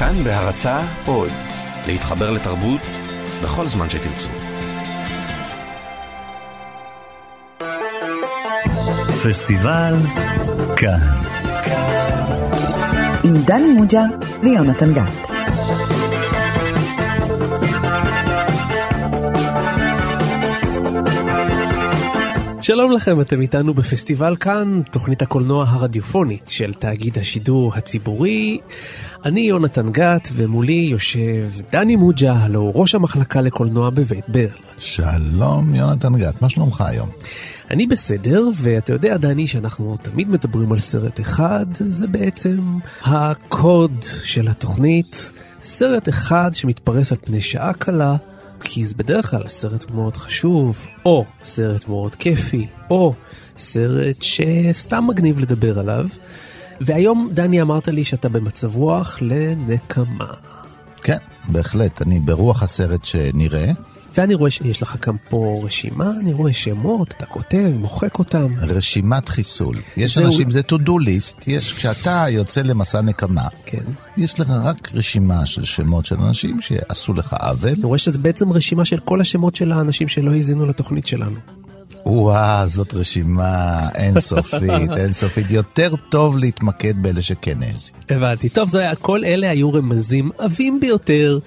כאן בהרצה עוד, להתחבר לתרבות בכל זמן שתרצו. פסטיבל כאן. עם דני מוג'ה ויונתן גת. שלום לכם, אתם איתנו בפסטיבל כאן, תוכנית הקולנוע הרדיופונית של תאגיד השידור הציבורי. אני יונתן גת, ומולי יושב דני מוג'ה, הלו הוא ראש המחלקה לקולנוע בבית ברל. שלום יונתן גת, מה שלומך היום? אני בסדר, ואתה יודע, דני, שאנחנו תמיד מדברים על סרט אחד, זה בעצם הקוד של התוכנית. סרט אחד שמתפרס על פני שעה קלה, כי זה בדרך כלל סרט מאוד חשוב, או סרט מאוד כיפי, או סרט שסתם מגניב לדבר עליו. והיום, דני, אמרת לי שאתה במצב רוח לנקמה. כן, בהחלט, אני ברוח הסרט שנראה. ואני רואה שיש לך גם פה רשימה, אני רואה שמות, אתה כותב, מוחק אותם. רשימת חיסול. יש זהו. אנשים, זה to do list, יש, כשאתה יוצא למסע נקמה, כן. יש לך רק רשימה של שמות של אנשים שעשו לך עוול. אני רואה שזה בעצם רשימה של כל השמות של האנשים שלא האזינו לתוכנית שלנו. וואו, זאת רשימה אינסופית, אינסופית. יותר טוב להתמקד באלה שכן האזינו. הבנתי. טוב, זה היה, כל אלה היו רמזים עבים ביותר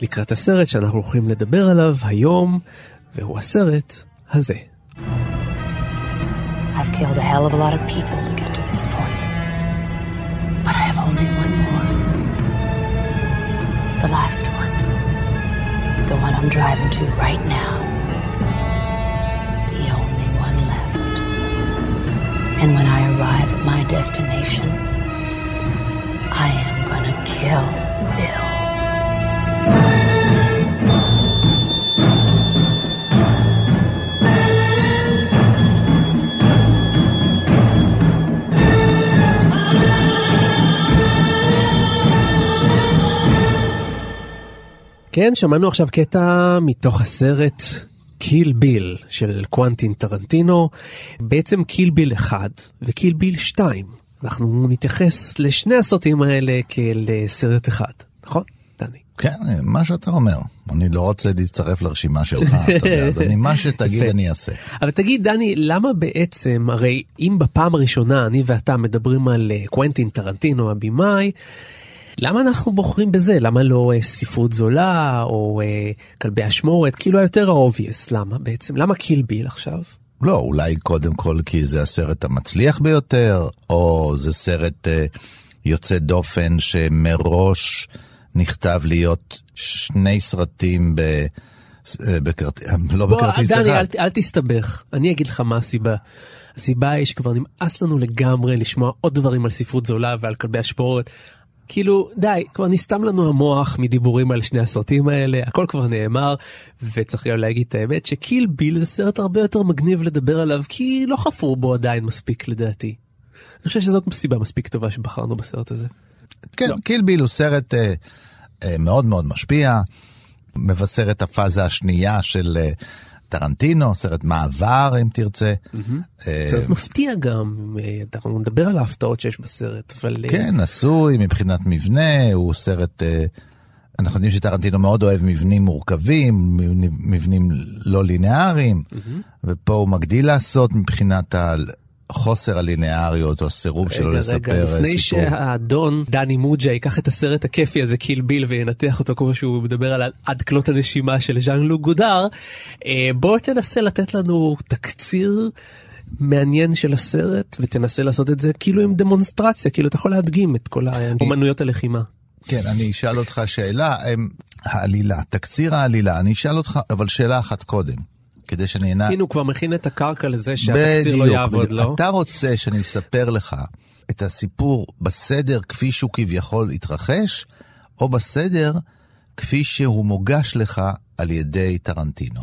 לקראת הסרט שאנחנו הולכים לדבר עליו היום, והוא הסרט הזה. I've killed a hell of a lot of people to get to this point. But I have only one more. The last one. The one I'm driving to right now. The only one left. And when I arrive at my destination, I am gonna kill Bill. כן, שמענו עכשיו קטע מתוך הסרט קיל ביל של קוונטין טרנטינו, בעצם קיל ביל 1 וקיל ביל 2. אנחנו נתייחס לשני הסרטים האלה כאל אה, סרט אחד, נכון, דני? כן, מה שאתה אומר. אני לא רוצה להצטרף לרשימה שלך, אתה יודע, אז אני, מה שתגיד. אני אעשה. אבל תגיד, דני, למה בעצם, הרי אם בפעם הראשונה אני ואתה מדברים על אה, קוונטין טרנטינו, הבמאי, למה אנחנו בוחרים בזה? למה לא אה, ספרות זולה או אה, כלבי אשמורת? כאילו היותר ה-obvious, למה בעצם? למה קיל ביל עכשיו? לא, אולי קודם כל כי זה הסרט המצליח ביותר, או זה סרט אה, יוצא דופן שמראש נכתב להיות שני סרטים ב... אה, בכרט... לא בוא, בכרטיס דני, אחד. אל, אל תסתבך, אני אגיד לך מה הסיבה. הסיבה היא שכבר נמאס לנו לגמרי לשמוע עוד דברים על ספרות זולה ועל כלבי אשמורת. כאילו, די, כבר נסתם לנו המוח מדיבורים על שני הסרטים האלה, הכל כבר נאמר, וצריך גם להגיד את האמת שקיל ביל זה סרט הרבה יותר מגניב לדבר עליו, כי לא חפרו בו עדיין מספיק לדעתי. אני חושב שזאת סיבה מספיק טובה שבחרנו בסרט הזה. כן, לא. קיל ביל הוא סרט אה, אה, מאוד מאוד משפיע, מבשר את הפאזה השנייה של אה, טרנטינו, סרט מעבר אם תרצה. אה, סרט מפתיע גם, אה, אנחנו נדבר על ההפתעות שיש בסרט, אבל... אה, כן, עשוי מבחינת מבנה, הוא סרט... אנחנו יודעים שטרנטינו מאוד אוהב מבנים מורכבים, מבנים לא לינאריים, ופה הוא מגדיל לעשות מבחינת חוסר הלינאריות או הסירוב שלו רגע, לספר רגע, לפני סיפור. שהאדון דני מוג'ה ייקח את הסרט הכיפי הזה קיל ביל וינתח אותו כמו שהוא מדבר על עד כלות הנשימה של ז'אן לוק גודר, אה, בוא תנסה לתת לנו תקציר מעניין של הסרט ותנסה לעשות את זה כאילו עם דמונסטרציה, כאילו אתה יכול להדגים את כל האומנויות הלחימה. כן, אני אשאל אותך שאלה, העלילה, תקציר העלילה, אני אשאל אותך, אבל שאלה אחת קודם, כדי שאני אנע... הנה הוא כבר מכין את הקרקע לזה שהתקציר לא יעבוד, בדיוק. לא? אתה רוצה שאני אספר לך את הסיפור בסדר כפי שהוא כביכול התרחש, או בסדר כפי שהוא מוגש לך על ידי טרנטינו?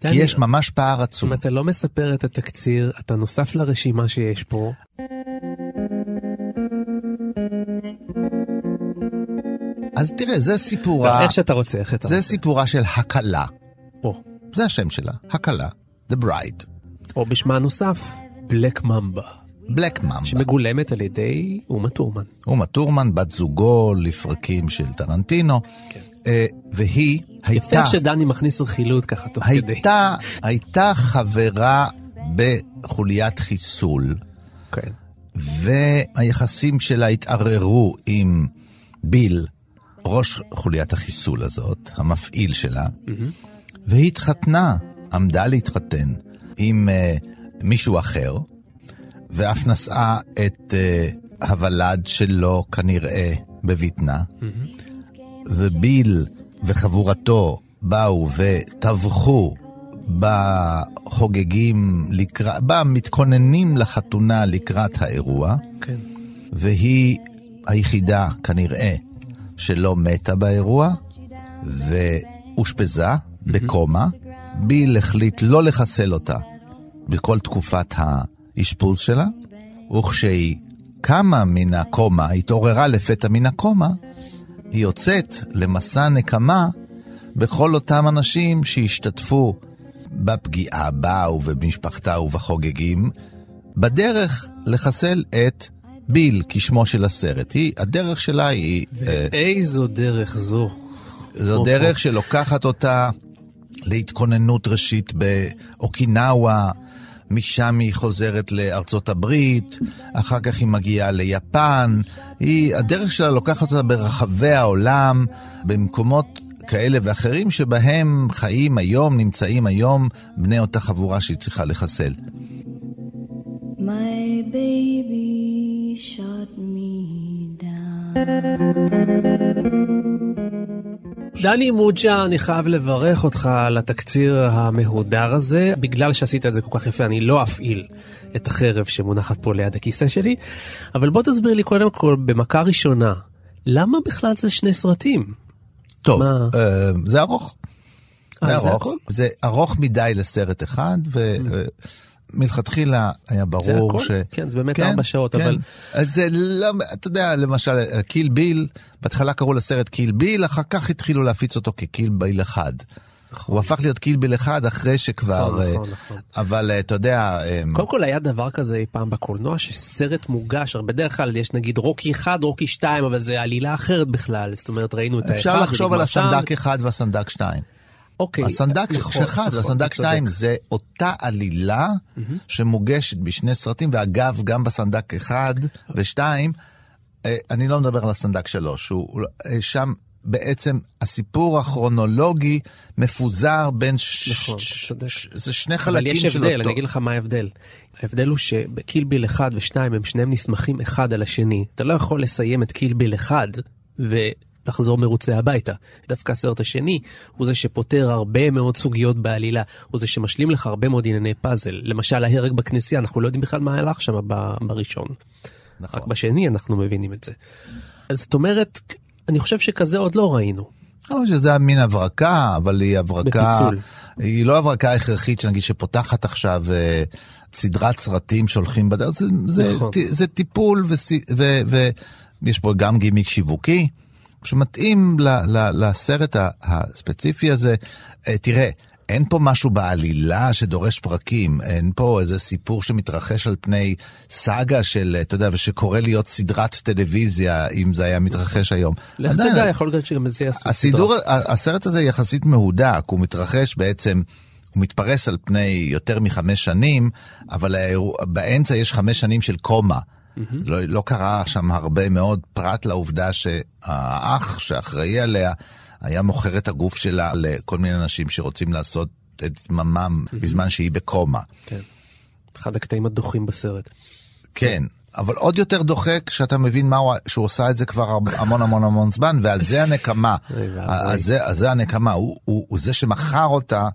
כי יש ממש פער עצום. אם אתה לא מספר את התקציר, אתה נוסף לרשימה שיש פה. אז תראה, זה סיפורה, איך שאתה רוצה, איך אתה זה רוצה. סיפורה של הקלה. זה השם שלה, הקלה, The Bride. או בשמה הנוסף, בלק ממבה. בלק ממבה. שמגולמת על ידי אומה טורמן. אומה טורמן, בת זוגו לפרקים של טרנטינו, כן. אה, והיא הייתה, יותר שדני מכניס רכילות ככה תוך כדי. הייתה, הייתה חברה בחוליית חיסול, כן. והיחסים שלה התערערו עם ביל, ראש חוליית החיסול הזאת, המפעיל שלה, והיא התחתנה, עמדה להתחתן עם uh, מישהו אחר, ואף נשאה את uh, הוולד שלו כנראה בבטנה, וביל וחבורתו באו וטבחו בחוגגים, לקראת, במתכוננים לחתונה לקראת האירוע, כן. והיא היחידה כנראה שלא מתה באירוע, ואושפזה בקומה. ביל החליט לא לחסל אותה בכל תקופת האשפוז שלה, וכשהיא קמה מן הקומה, התעוררה לפתע מן הקומה, היא יוצאת למסע נקמה בכל אותם אנשים שהשתתפו בפגיעה בה ובמשפחתה ובחוגגים, בדרך לחסל את ביל, כשמו של הסרט. היא, הדרך שלה היא... אה, איזו דרך זו. זו דרך שלוקחת אותה להתכוננות ראשית באוקינאווה, משם היא חוזרת לארצות הברית, אחר כך היא מגיעה ליפן. היא, הדרך שלה לוקחת אותה ברחבי העולם, במקומות כאלה ואחרים שבהם חיים היום, נמצאים היום, בני אותה חבורה שהיא צריכה לחסל. My baby shot me down. דני מוג'ה, אני חייב לברך אותך על התקציר המהודר הזה. בגלל שעשית את זה כל כך יפה, אני לא אפעיל את החרב שמונחת פה ליד הכיסא שלי. אבל בוא תסביר לי קודם כל, במכה ראשונה, למה בכלל זה שני סרטים? טוב, מה? אה, זה ארוך. אה, זה זה ארוך. הכל? זה ארוך מדי לסרט אחד, ומלכתחילה היה ברור הכל? ש... כן, זה באמת ארבע שעות, אבל- אז זה לא, אתה יודע, למשל, קיל ביל, בהתחלה קראו לסרט קיל ביל, אחר כך התחילו להפיץ אותו כקיל ביל אחד. הוא הפך להיות קיל ביל אחד אחרי שכבר... נכון, אה, נכון, נכון. אבל אה, אתה יודע... אה, קודם כל היה דבר כזה אי פעם בקולנוע שסרט מוגש, הרי בדרך כלל יש נגיד רוקי 1, רוקי 2, אבל זה עלילה אחרת בכלל, זאת אומרת ראינו את האחד, אפשר לחשוב על. הסנדק אחד והסנדק שתיים. אוקיי, הסנדק נכון, אחד נכון, והסנדק אתה צודק. שתיים זה אותה עלילה שמוגשת בשני סרטים, ואגב, גם בסנדק אחד ושתיים, אה, אני לא מדבר על הסנדק שלוש, הוא אה, שם בעצם הסיפור הכרונולוגי מפוזר בין... ש- נכון, ש- אתה צודק. ש- זה שני אבל חלקים יש של הבדל, אותו... אני אגיד לך מה ההבדל. ההבדל הוא שבקילביל 1 ו-2 הם שניהם נסמכים אחד על השני. אתה לא יכול לסיים את קילביל 1 ולחזור מרוצה הביתה. דווקא הסרט השני הוא זה שפותר הרבה מאוד סוגיות בעלילה, הוא זה שמשלים לך הרבה מאוד ענייני פאזל. למשל ההרג בכנסייה, אנחנו לא יודעים בכלל מה הלך שם בראשון. נכון. רק בשני אנחנו מבינים את זה. אז זאת אומרת, אני חושב שכזה עוד לא ראינו. או שזה היה מין הברקה, אבל היא הברקה... בפיצול. היא לא הברקה הכרחית, שנגיד, שפותחת עכשיו אה, סדרת סרטים שהולכים בדרך. זה, זה, נכון. ט, זה טיפול, ויש ו, ו, פה גם גימיק שיווקי, שמתאים ל, ל, לסרט הספציפי הזה. אה, תראה, אין פה משהו בעלילה שדורש פרקים, אין פה איזה סיפור שמתרחש על פני סאגה של, אתה יודע, ושקורא להיות סדרת טלוויזיה, אם זה היה מתרחש היום. לך תדע, יכול להיות שגם זה יעשו הסידור, ה- הסרט הזה יחסית מהודק, הוא מתרחש בעצם, הוא מתפרס על פני יותר מחמש שנים, אבל באמצע יש חמש שנים של קומה. לא, לא קרה שם הרבה מאוד, פרט לעובדה שהאח שאחראי עליה היה מוכר את הגוף שלה לכל מיני אנשים שרוצים לעשות את זממם בזמן שהיא בקומה. כן. אחד הקטעים הדוחים בסרט. כן, אבל עוד יותר דוחק שאתה מבין מה הוא, שהוא עושה את זה כבר המון המון המון זמן, ועל זה הנקמה. על זה, על זה הנקמה, הוא, הוא, הוא זה שמכר אותה,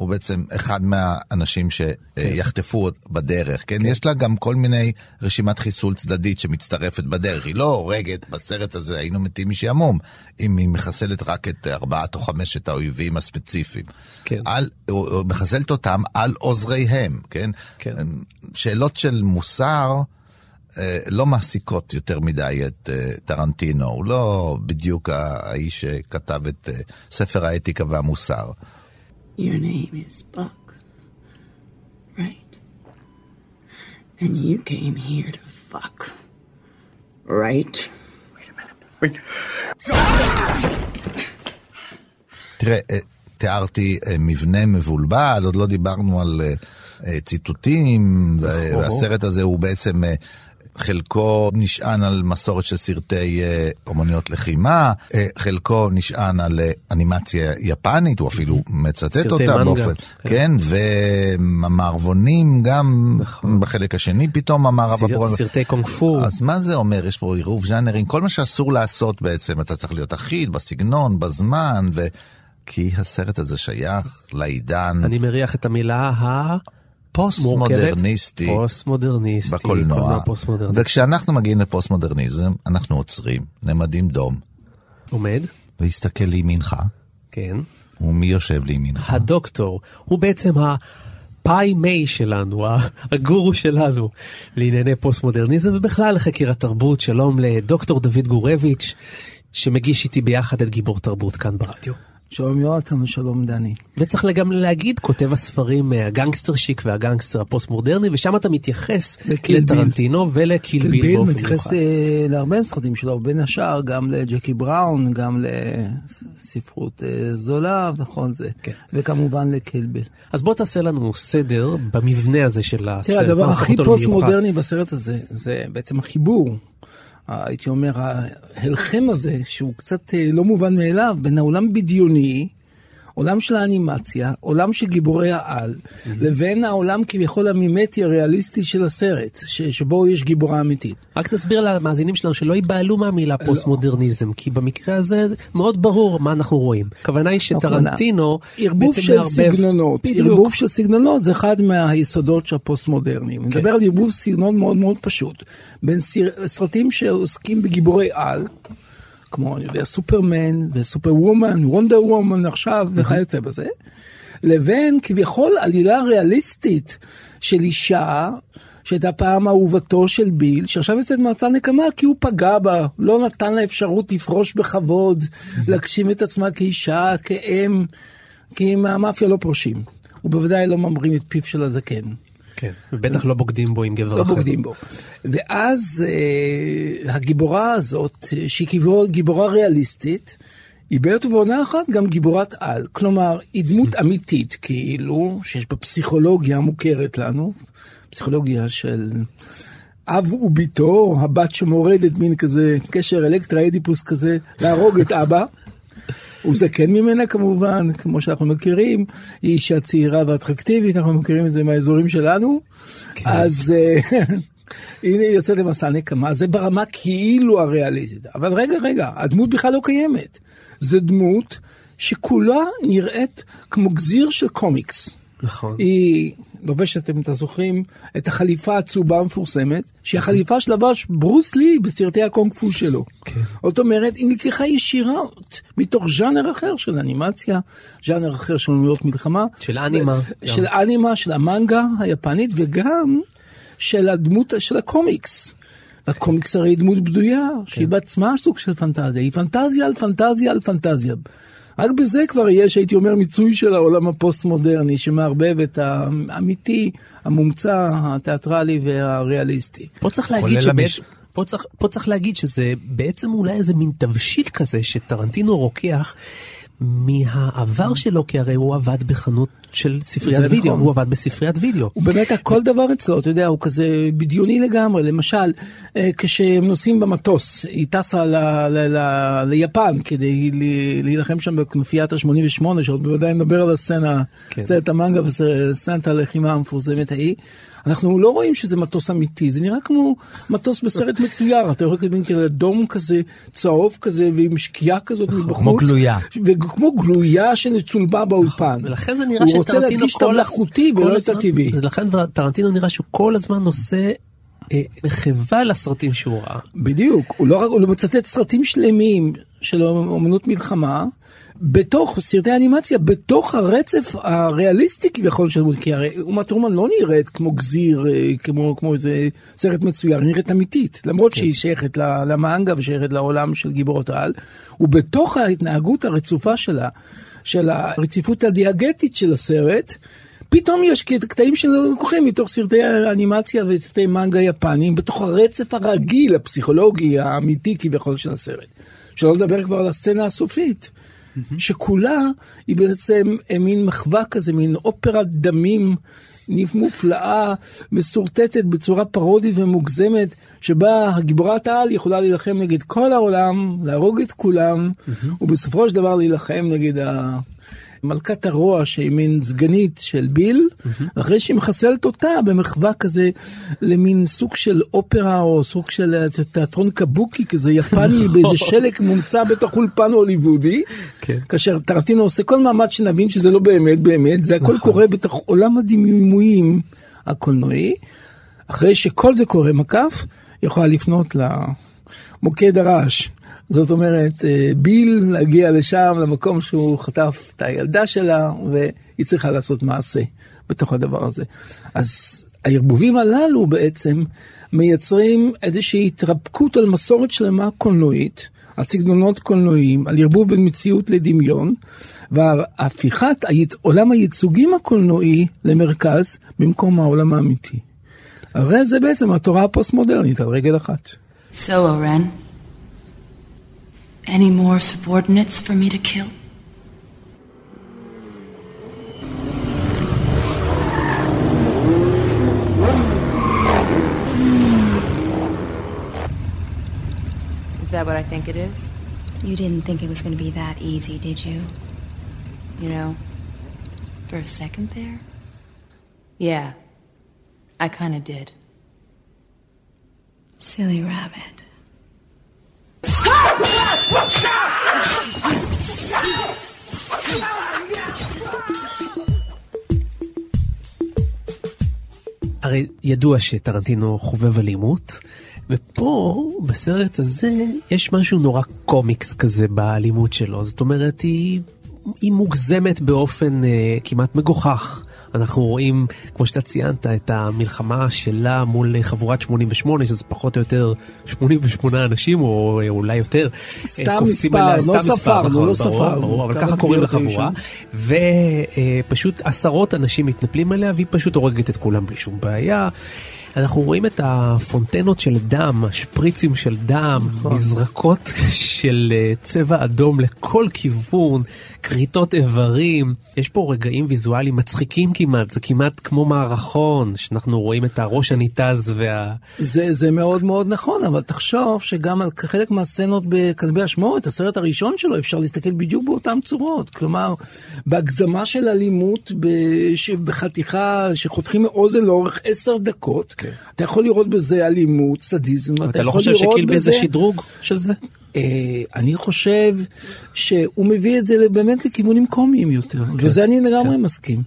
הוא בעצם אחד מהאנשים שיחטפו בדרך, כן? יש לה גם כל מיני רשימת חיסול צדדית שמצטרפת בדרך. היא לא הורגת בסרט הזה, היינו מתים משעמום, אם היא מחסלת רק את ארבעת או חמשת האויבים הספציפיים. כן. על, הוא- הוא מחסלת אותם על עוזריהם, כן? כן. שאלות של מוסר אה, לא מעסיקות יותר מדי את אה, טרנטינו, הוא לא בדיוק האיש שכתב את אה, ספר האתיקה והמוסר. Your name is Buck, right? And you came here to fuck. Right? תראה, אה, תיארתי אה, מבנה מבולבל, עוד לא דיברנו על אה, ציטוטים, וה- והסרט הזה הוא בעצם, חלקו נשען על מסורת של סרטי אה, אומנויות לחימה, אה, חלקו נשען על אה, אנימציה יפנית, הוא אפילו מצטט אותה מנגה, באופן, כן. כן, ומערבונים גם נכון. בחלק השני פתאום המערב סרט- הפרוע. סרטי קונג פו. אז מה זה אומר? יש פה עירוב ז'אנרים, כל מה שאסור לעשות בעצם, אתה צריך להיות אחיד בסגנון, בזמן, ו... כי הסרט הזה שייך לעידן אני מריח את המילה המורכבת. פוסט-מודרניסטי פוסט-מודרניסטי. בקולנוע. פוסט-מודרניסטי. וכשאנחנו מגיעים לפוסט-מודרניזם, אנחנו עוצרים, נעמדים דום, עומד, והסתכל לימינך, כן. ומי יושב לימינך? הדוקטור הוא בעצם הפאי מיי שלנו, ה- הגורו שלנו לענייני פוסט-מודרניזם ובכלל לחקר התרבות. שלום לדוקטור דוד גורביץ', שמגיש איתי ביחד את גיבור תרבות כאן ברדיו. שלום יונתן ושלום דני. וצריך גם להגיד, כותב הספרים אה, הגנגסטר שיק והגנגסטר הפוסט-מודרני, ושם אתה מתייחס. לטרנטינו ולקיל ביל ביל באופן מתייחס מיוחד. אה, להרבה סרטים שלו, בין השאר גם לג'קי בראון, גם לספרות אה, זולה וכל זה. כן. וכמובן לקיל ביל. אז בוא תעשה לנו סדר במבנה הזה של הסרט. תראה, הדבר הכי? פוסט-מודרני בסרט הזה, זה בעצם החיבור. הייתי אומר, ההלחם הזה, שהוא קצת אה, לא מובן מאליו, בין העולם בדיוני, עולם של האנימציה, עולם של גיבורי העל, לבין העולם כביכול המימטי הריאליסטי של הסרט, ש- שבו יש גיבורה אמיתית. רק תסביר למאזינים שלנו שלא ייבהלו מהמילה פוסט-מודרניזם, כי במקרה הזה מאוד ברור מה אנחנו רואים. הכוונה היא שטרנטינו ערבוב בעצם של מערבב- סגנונות, בדיוק. ערבוב של סגנונות זה אחד מהיסודות של הפוסט-מודרניים. כן. נדבר על ערבוב סגנון מאוד מאוד פשוט. בין סרטים שעוסקים בגיבורי על, כמו אני יודע, סופרמן וסופר וומן, וונדר וומן עכשיו וכיוצא בזה, לבין כביכול עלילה ריאליסטית של אישה. שהייתה פעם אהובתו של ביל, שעכשיו יוצאת מאותה נקמה כי הוא פגע בה, לא נתן לה אפשרות לפרוש בכבוד, להגשים את עצמה כאישה, כאם, כי מהמאפיה לא פורשים. ובוודאי לא ממרים את פיו של הזקן. כן, ובטח לא בוגדים בו עם גבר לא אחר. בוגדים בו. ואז אה, הגיבורה הזאת, שהיא גיבור, גיבורה ריאליסטית, היא בעת ובעונה אחת גם גיבורת על. כלומר, היא דמות אמיתית, כאילו, שיש בה פסיכולוגיה מוכרת לנו, פסיכולוגיה של אב וביתו, הבת שמורדת מין כזה קשר אלקטרה אדיפוס כזה, להרוג את אבא. הוא זקן ממנה כמובן, כמו שאנחנו מכירים, היא אישה צעירה ואטרקטיבית, אנחנו מכירים את זה מהאזורים שלנו. אז אה, הנה היא יוצאת למסע נקמה, זה ברמה כאילו הריאליסטית. אבל רגע, רגע, הדמות בכלל לא קיימת. זו דמות שכולה נראית כמו גזיר של קומיקס. נכון. היא לובשת, אם אתם זוכרים, את החליפה הצהובה המפורסמת, שהיא החליפה שלבש ברוס לי בסרטי הקונג פו שלו. כן. זאת אומרת, היא נלקחה ישירות מתוך ז'אנר אחר של אנימציה, ז'אנר אחר של אומנויות מלחמה. של אנימה. של אנימה, של המנגה היפנית, וגם של הדמות, של הקומיקס. הקומיקס הרי דמות בדויה, שהיא בעצמה סוג של פנטזיה, היא פנטזיה על פנטזיה על פנטזיה. רק בזה כבר יש, הייתי אומר, מיצוי של העולם הפוסט-מודרני, שמערבב את האמיתי, המומצא, התיאטרלי והריאליסטי. פה צריך להגיד שבעצם... המש- פה צריך, פה צריך להגיד שזה בעצם אולי איזה מין תבשיל כזה שטרנטינו רוקח מהעבר שלו, כי הרי הוא עבד בחנות של ספריית זה וידאו, נכון. הוא עבד בספריית וידאו. הוא באמת, כל דבר אצלו, אתה יודע, הוא כזה בדיוני לגמרי. למשל, אה, כשהם נוסעים במטוס, היא טסה ל, ל, ל, ליפן כדי ל- להילחם שם בכנופיית ה-88, שעוד בוודאי נדבר על הסצנה, כן. סרט המנגה וסצנת הלחימה המפורסמת ההיא. אנחנו לא רואים שזה מטוס אמיתי, זה נראה כמו מטוס בסרט מצויר, אתה רואה כזה כזה דום כזה, צהוב כזה, ועם שקיעה כזאת מבחוץ. כמו גלויה. וכמו גלויה שנצולבה באולפן. ולכן זה נראה הוא רוצה שטרנטינו להדגיש את כל המלאכותי כל ולא את הטבעי. אז לכן טרנטינו נראה שהוא כל הזמן עושה אה, מחווה לסרטים שהוא ראה. בדיוק, הוא לא רק, הוא לא מצטט סרטים שלמים של אומנות מלחמה, בתוך סרטי אנימציה, בתוך הרצף הריאליסטי כביכול של דמות, כי הרי אומה טרומן לא נראית כמו גזיר, אה, כמו, כמו איזה סרט מצויר, נראית אמיתית, למרות שהיא שייכת ל- למאנגה ושייכת לעולם של גיבורות העל, ובתוך ההתנהגות הרצופה שלה, של הרציפות הדיאגטית של הסרט, פתאום יש קט- קטעים שלקוחים מתוך סרטי האנימציה וסרטי מנגה יפניים, בתוך הרצף הרגיל, הפסיכולוגי, האמיתי כביכול של הסרט. שלא לדבר כבר על הסצנה הסופית, שכולה היא בעצם אה, מין מחווה כזה, מין אופרת דמים. מופלאה, משורטטת בצורה פרודית ומוגזמת, שבה הגיבורת העל יכולה להילחם נגד כל העולם, להרוג את כולם, ובסופו של דבר להילחם נגד ה... מלכת הרוע שהיא מין סגנית של ביל, אחרי שהיא מחסלת אותה במחווה כזה למין סוג של אופרה או סוג של תיאטרון קבוקי כזה יפני באיזה שלג מומצא בתוך אולפן הוליוודי, כן. כאשר טרנטינו עושה כל מאמץ שנבין שזה לא באמת באמת, זה הכל קורה בתוך עולם הדימויים הקולנועי. אחרי שכל זה קורה מקף, יכולה לפנות למוקד הרעש. זאת אומרת, אה, ביל להגיע לשם, למקום שהוא חטף את הילדה שלה, והיא צריכה לעשות מעשה בתוך הדבר הזה. אז הערבובים הללו בעצם מייצרים איזושהי התרפקות על מסורת שלמה קולנועית, על סגנונות קולנועיים, על ערבוב בין מציאות לדמיון, והפיכת היצ... עולם הייצוגים הקולנועי למרכז במקום העולם האמיתי. הרי זה בעצם התורה הפוסט-מודרנית על רגל אחת. So, any more subordinates for me to kill? Is that what I think it is? You didn't think it was going to be that easy, did you? You know, for a second there? Yeah, I kind of did. Silly rabbit. הרי ידוע שטרנטינו חובב אלימות, ופה, בסרט הזה, יש משהו נורא קומיקס כזה באלימות שלו. זאת אומרת, היא, היא מוגזמת באופן אה, כמעט מגוחך. אנחנו רואים, כמו שאתה ציינת, את המלחמה שלה מול חבורת 88, שזה פחות או יותר 88 אנשים, או אולי יותר. סתם אה, קופצים מספר, עליה, לא סתם מספר, ספרנו, נכון, לא ברור, ספרנו. ברור, אבל כמה ככה קוראים לחבורה. ופשוט עשרות אנשים מתנפלים עליה, והיא פשוט הורגת את כולם בלי שום בעיה. אנחנו רואים את הפונטנות של דם, השפריצים של דם, נכון. מזרקות של אה, צבע אדום לכל כיוון, כריתות איברים. יש פה רגעים ויזואליים מצחיקים כמעט, זה כמעט כמו מערכון, שאנחנו רואים את הראש הניתז וה... זה, זה מאוד מאוד נכון, אבל תחשוב שגם על חלק מהסצנות בכלבי אשמורת, הסרט הראשון שלו, אפשר להסתכל בדיוק באותן צורות. כלומר, בהגזמה של אלימות, בש- בחתיכה שחותכים מאוזן לאורך עשר דקות, כן. אתה יכול לראות בזה אלימות, סדיזם, ואתה אתה לא חושב לראות שקילבי זה בזה... שדרוג של זה? אה, אני חושב שהוא מביא את זה באמת לכיוונים קומיים יותר, וזה אני לגמרי מסכים.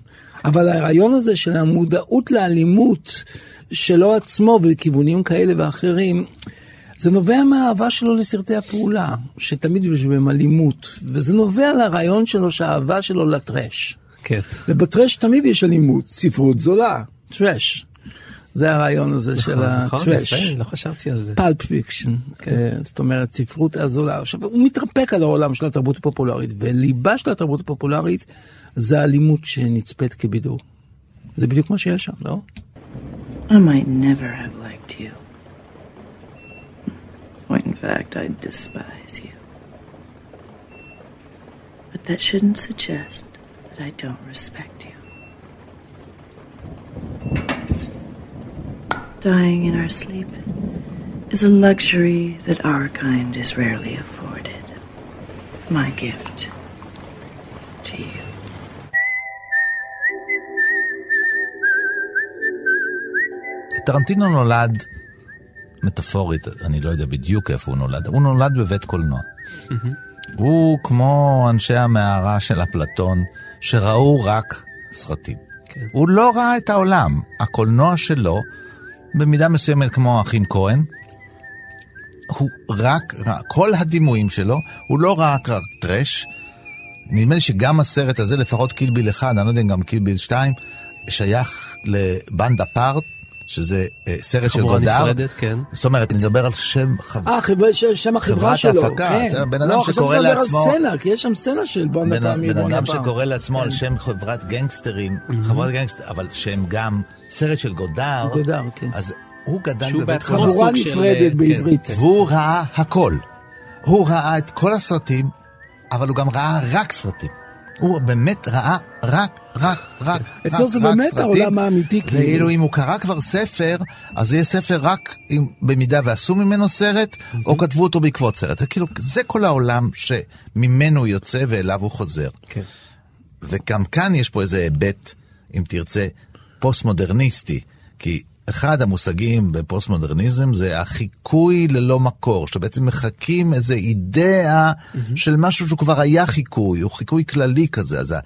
אבל הרעיון הזה של המודעות לאלימות שלו עצמו ולכיוונים כאלה ואחרים, זה נובע מהאהבה שלו לסרטי הפעולה, שתמיד יש בהם אלימות, וזה נובע לרעיון שלו שהאהבה שלו לטרש. כן. ובטרש תמיד יש אלימות, ספרות זולה, טרש. זה הרעיון הזה של נכון, הטרש. יפה, לא חשבתי על זה. Pulp Fiction, זאת אומרת ספרות הזולה. עכשיו הוא מתרפק על העולם של התרבות הפופולרית, וליבה של התרבות הפופולרית זה האלימות שנצפית כבידור. זה בדיוק מה שיש שם, לא? I might never have liked you. Or in fact, I despise you. But that shouldn't suggest that I don't respect you. Dying in our sleep is a luxury that our kind is rarely afforded. My gift to you. טרנטינו נולד, מטאפורית, אני לא יודע בדיוק איפה הוא נולד, הוא נולד בבית קולנוע. הוא כמו אנשי המערה של אפלטון, שראו רק סרטים. כן. הוא לא ראה את העולם. הקולנוע שלו, במידה מסוימת כמו האחים כהן, הוא רק כל הדימויים שלו, הוא לא ראה רק טרש. נדמה לי שגם הסרט הזה, לפחות קילביל 1, אני לא יודע אם גם קילביל 2, שייך לבנד אפארט, שזה אה, סרט של חבורה גודר. נפרדת, כן. זאת אומרת, אני מדבר על שם חב... אה, חברה- ש- שם החברה חברת שלו. ההפקה, כן. בן אדם לא, חשבתי שקורא שאתה מדבר לעצמו- על סצנה, כי יש שם סצנה של בון בן, הפעם בן אדם. שקורא לעצמו כן. על שם חברת גנגסטרים, חברת גנגסטר, אבל שהם גם סרט של גודר. גודר, כן. אז הוא גדל שהוא בבית חבורה. חבורה סוג של, נפרדת אה, בעברית. כן. והוא ראה הכל. הוא ראה את כל הסרטים, אבל הוא גם ראה רק סרטים. הוא באמת ראה רק, רק, רק, אצלו רק, זה רק באמת. העולם האמיתי. ואילו אם הוא קרא כבר ספר, אז יהיה ספר רק אם, במידה ועשו ממנו סרט, או כתבו אותו בעקבות סרט. זה כאילו, זה כל העולם שממנו הוא יוצא ואליו הוא חוזר. כן. וגם כאן יש פה איזה היבט, אם תרצה, פוסט-מודרניסטי. כי אחד המושגים בפוסט-מודרניזם זה החיקוי ללא מקור, שאתה בעצם מחקה איזה אידאה של משהו שהוא כבר היה חיקוי, הוא חיקוי כללי כזה. אז ה-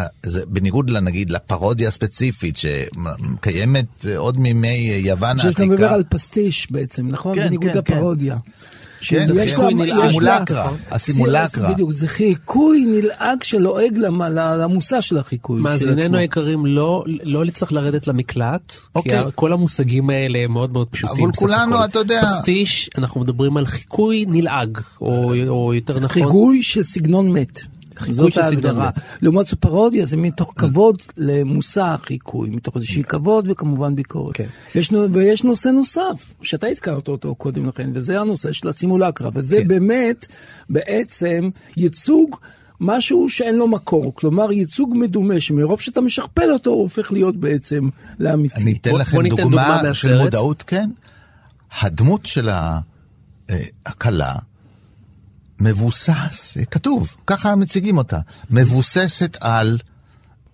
ה- זה בניגוד לנגיד לפרודיה הספציפית שקיימת עוד מימי יוון אני חושב שאתה העתיקה. מדבר על פסטיש בעצם, נכון? כן, בניגוד כן, לפרודיה. כן, שזה- זה יש חיקוי לה- נלעג. לה- הסימולקרה, הסימולקרה. בדיוק, זה חיקוי נלעג שלועג למ- למושא של החיקוי. מאזיננו. היקרים, לא, לא צריך לרדת למקלט, כי אוקיי. כל המושגים האלה הם מאוד מאוד פשוטים. אבל כולנו. אתה יודע- פסטיש, אנחנו מדברים על חיקוי נלעג, או, או יותר נכון... חיגוי של סגנון מת. זאת של סגנון ההגדרה. מת. לעומת זאת פרודיה זה מתוך כבוד למושא החיקוי, מתוך איזושהי כבוד וכמובן ביקורת. כן. ויש נושא נוסף, שאתה הזכרת אותו קודם לכן, וזה הנושא של הסימולקרה, וזה כן. באמת בעצם ייצוג. משהו שאין לו מקור, כלומר ייצוג מדומה שמרוב שאתה משכפל אותו הוא הופך להיות בעצם לאמיתי. אני אתן לכם בוא דוגמה דוגמה. של מודעות, כן. הדמות של ה- אה, הכלה מבוסס, כתוב, ככה מציגים אותה, מבוססת על,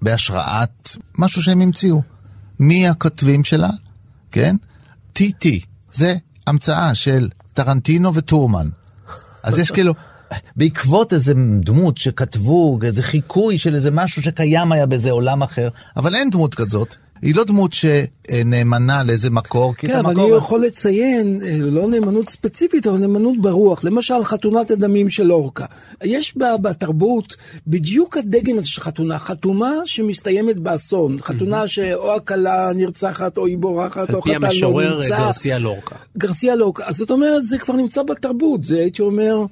בהשראת משהו שהם המציאו. מי הכותבים שלה? כן? TT, זה המצאה של טרנטינו וטורמן. אז יש כאילו, בעקבות איזה דמות שכתבו, איזה חיקוי של איזה משהו שקיים היה באיזה עולם אחר, אבל אין דמות כזאת. היא לא דמות שנאמנה לאיזה מקור, כי כן, את אבל המקור... אני יכול לציין, אה, לא נאמנות ספציפית, אבל נאמנות ברוח. למשל, חתונת הדמים של אורקה. יש בה, בתרבות בדיוק הדגם הזה של חתונה. חתונה שמסתיימת באסון. חתונה שאו הכלה נרצחת, או היא בורחת, על או פי חתן לא המשורר נמצא. גרסיה לורקה. גרסיה לורקה. אז זאת אומרת, זה כבר נמצא בתרבות. זה הייתי אומר...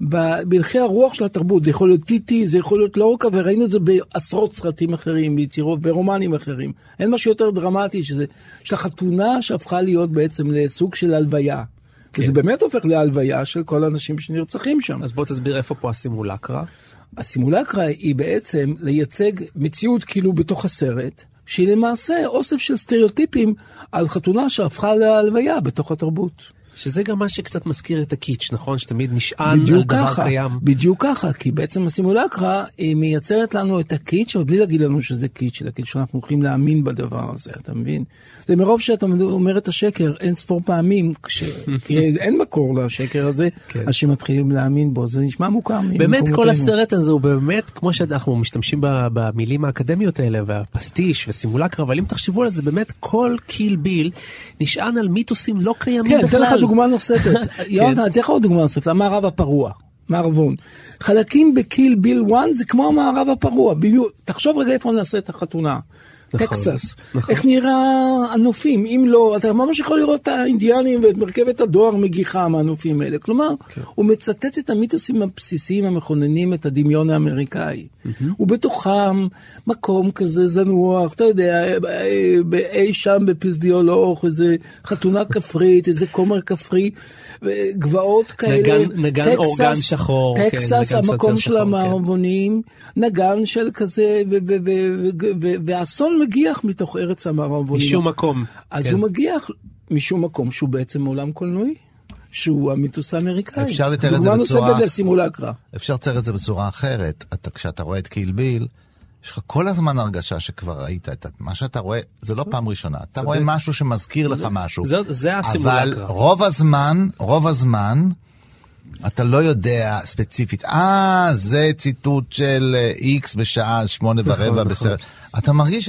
בהלכי הרוח של התרבות, זה יכול להיות טיטי, זה יכול להיות לורקה, וראינו את זה בעשרות סרטים אחרים, ביצירות, ברומנים אחרים. אין משהו יותר דרמטי, שזה, יש לה חתונה שהפכה להיות בעצם לסוג של הלוויה. כן. וזה באמת הופך להלוויה של כל האנשים שנרצחים שם. אז בוא תסביר איפה פה הסימולקרה. הסימולקרה היא בעצם לייצג מציאות כאילו בתוך הסרט, שהיא למעשה אוסף של סטריאוטיפים על חתונה שהפכה להלוויה בתוך התרבות. שזה גם מה שקצת מזכיר את הקיץ', נכון? שתמיד נשען על דבר ככה, קיים. בדיוק ככה, כי בעצם הסימולקרה היא מייצרת לנו את הקיץ', אבל בלי להגיד לנו שזה קיץ', אלא כאילו שאנחנו הולכים להאמין בדבר הזה, אתה מבין? זה מרוב שאתה אומר את השקר אין ספור פעמים, כש... כי אין מקור לשקר הזה, כן. אז שמתחילים להאמין בו, זה נשמע מוכר. באמת כל. הסרט הזה הוא באמת כמו שאנחנו משתמשים במילים האקדמיות האלה והפסטיש וסימולקרה אבל אם תחשבו על זה באמת כל קיל ביל נשען על מיתוסים לא קיימים כן, בכלל. דוגמה נוספת. יונתן, אתן לך עוד דוגמה נוספת, המערב הפרוע. מערבון. חלקים בקיל ביל 1 זה כמו המערב הפרוע. תחשוב רגע איפה נעשה את החתונה. נכון, טקסס. נכון. איך נראה הנופים, אם לא, אתה ממש יכול לראות את האינדיאנים ואת מרכבת הדואר מגיחה מהנופים האלה. כלומר, כן. הוא מצטט את המיתוסים הבסיסיים המכוננים את הדמיון האמריקאי. ובתוכם מקום כזה זנוח, אתה יודע, אי שם בפסדיולוך, איזה חתונה כפרית, איזה כומר כפרי, גבעות כאלה. נגן- נגן אורגן שחור, כן, טקסס, נגן המקום של כן. המערבונים, נגן של כזה, ו- ו- ו- ו- ו- והאסון מגיח מתוך ארץ המערבונים. משום מקום. אז כן. הוא מגיח משום מקום שהוא בעצם עולם קולנועי, שהוא המיתוס האמריקאי. אפשר לתאר את זה דוגמה בצורה- נוספת לסימולקרה. אפשר לצייר את זה בצורה אחרת. אתה, כשאתה רואה את קיל ביל, יש לך כל הזמן הרגשה שכבר ראית את מה שאתה רואה, זה לא פעם ראשונה. אתה רואה משהו שמזכיר לך משהו. זה- זה הסימולקרה. אבל רוב הזמן, רוב הזמן, אתה לא יודע ספציפית, אה, זה ציטוט של איקס בשעה שמונה נכון, ורבע נכון. בסרט. אתה מרגיש,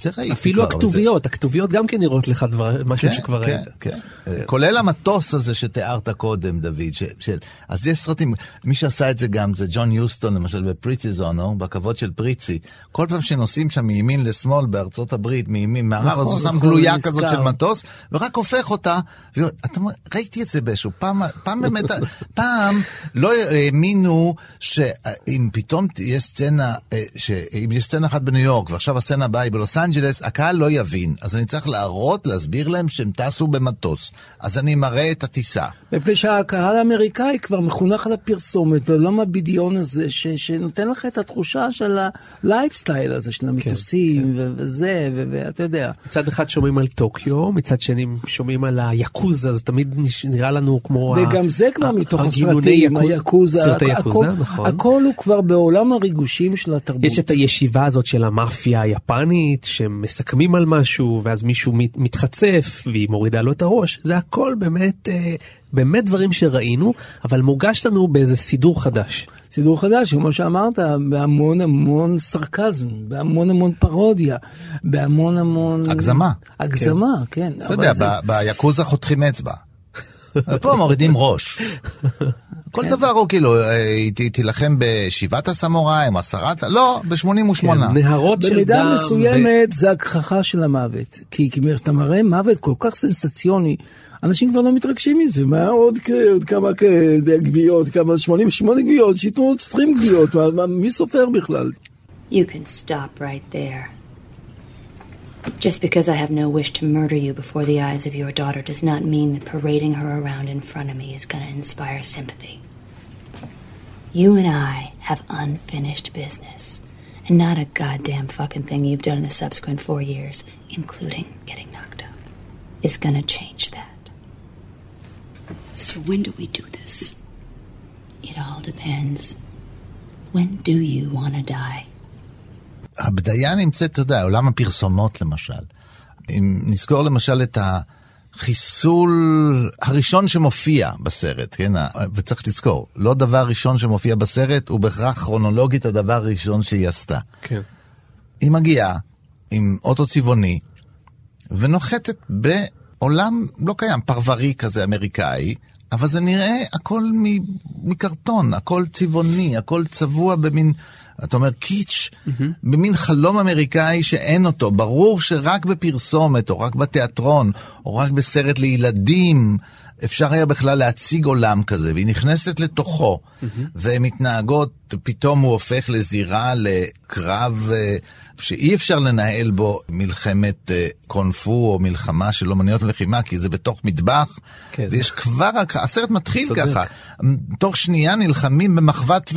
זה ראיתי אפילו כבר, זה- הכתוביות, הכתוביות גם כן נראות לך דבר, משהו כן, שכבר כן, ראית. כן. כולל המטוס הזה שתיארת קודם, דוד. ש, אז יש סרטים, מי שעשה את זה גם זה ג'ון יוסטון, למשל בפריצי זונו, בכבוד של פריצי. כל פעם שנוסעים שם מימין לשמאל בארצות הברית, מימין, מהרב, אז הוא נכון, שם נכון, גלויה. כזאת של מטוס, ורק הופך אותה. ראיתי את זה באיזשהו, פעם, פעם באמת, פעם לא האמינו שאם פתאום תהיה סצנה, אה, שאם יש סצנה אחת בניו יורק, ועכשיו הסצנה הבאה היא בלוס אנג'לס, הקהל לא יבין. אז אני צריך להראות, להסביר להם שהם טסו במטוס. אז אני מראה את הטיסה. מפני שהקהל האמריקאי כבר מחונך על הפרסומת ולא מהבדיון הזה ש, שנותן לך את התחושה של הלייפסטייל הזה של המטוסים כן, ו- וזה, ו- ואתה יודע. מצד אחד שומעים על טוקיו, מצד שני שומעים על היאקוזה, אז תמיד נראה לנו כמו... ה- וגם זה כבר ה- מתוך הסרטים, היאקוזה, סרטי הכ- יאקוזה, נכון. הכל הוא כבר בעולם הריגושים של התרבות. יש את הישיבה הזאת של המאפיה היפנית, שמסכמים על משהו, ואז מישהו מת- מתחצף, והיא מורידה לו את הראש. זה הכל באמת, אה, באמת דברים שראינו, אבל מוגש לנו באיזה סידור חדש. סידור חדש, כמו שאמרת, בהמון המון סרקזם, בהמון המון פרודיה, בהמון המון... הגזמה. הגזמה, כן. אתה אבל יודע, זה- ב- ביאקוזה חותכים אצבע. פה מורידים ראש. כל דבר הוא כאילו, אה, היא תילחם בשבעת הסמוראים, עשרת, לא, ב-88. כן, נהרות של במידה דם. מסוימת זה הגחכה של המוות. כי כשאתה מראה מוות כל כך סנסציוני, אנשים כבר לא מתרגשים מזה. מה עוד עוד כמה כ- גוויות, כמה 88 גוויות, שייתנו עוד 20 גוויות, מה- מה- מי סופר בכלל? You can stop right there. Just because I have no wish to murder you before the eyes of your daughter does not mean that parading her around in front of me is going to inspire sympathy. You and I have unfinished business, and not a goddamn fucking thing you've done in the subsequent four years, including getting knocked up, is going to change that. So when do we do this? It all depends. When do you want to die? הבדיה נמצאת, אתה יודע, עולם הפרסומות למשל. אם נזכור למשל את החיסול הראשון שמופיע בסרט, כן? וצריך לזכור, לא דבר ראשון שמופיע בסרט הוא בהכרח כרונולוגית הדבר הראשון שהיא עשתה. כן. היא מגיעה עם אוטו צבעוני ונוחתת בעולם לא קיים, פרברי כזה אמריקאי, אבל זה נראה הכל מקרטון, הכל צבעוני, הכל צבוע במין, אתה אומר קיץ', במין חלום אמריקאי שאין אותו. ברור שרק בפרסומת, או רק בתיאטרון, או רק בסרט לילדים, אפשר היה בכלל להציג עולם כזה, והיא נכנסת לתוכו, והן מתנהגות, פתאום הוא הופך לזירה, לקרב אה, שאי אפשר לנהל בו מלחמת אה, קונפו או מלחמה של אומניות לחימה, כי זה בתוך מטבח, כן. ויש כבר, הסרט מתחיל צודק. ככה, תוך שנייה נלחמים במחבת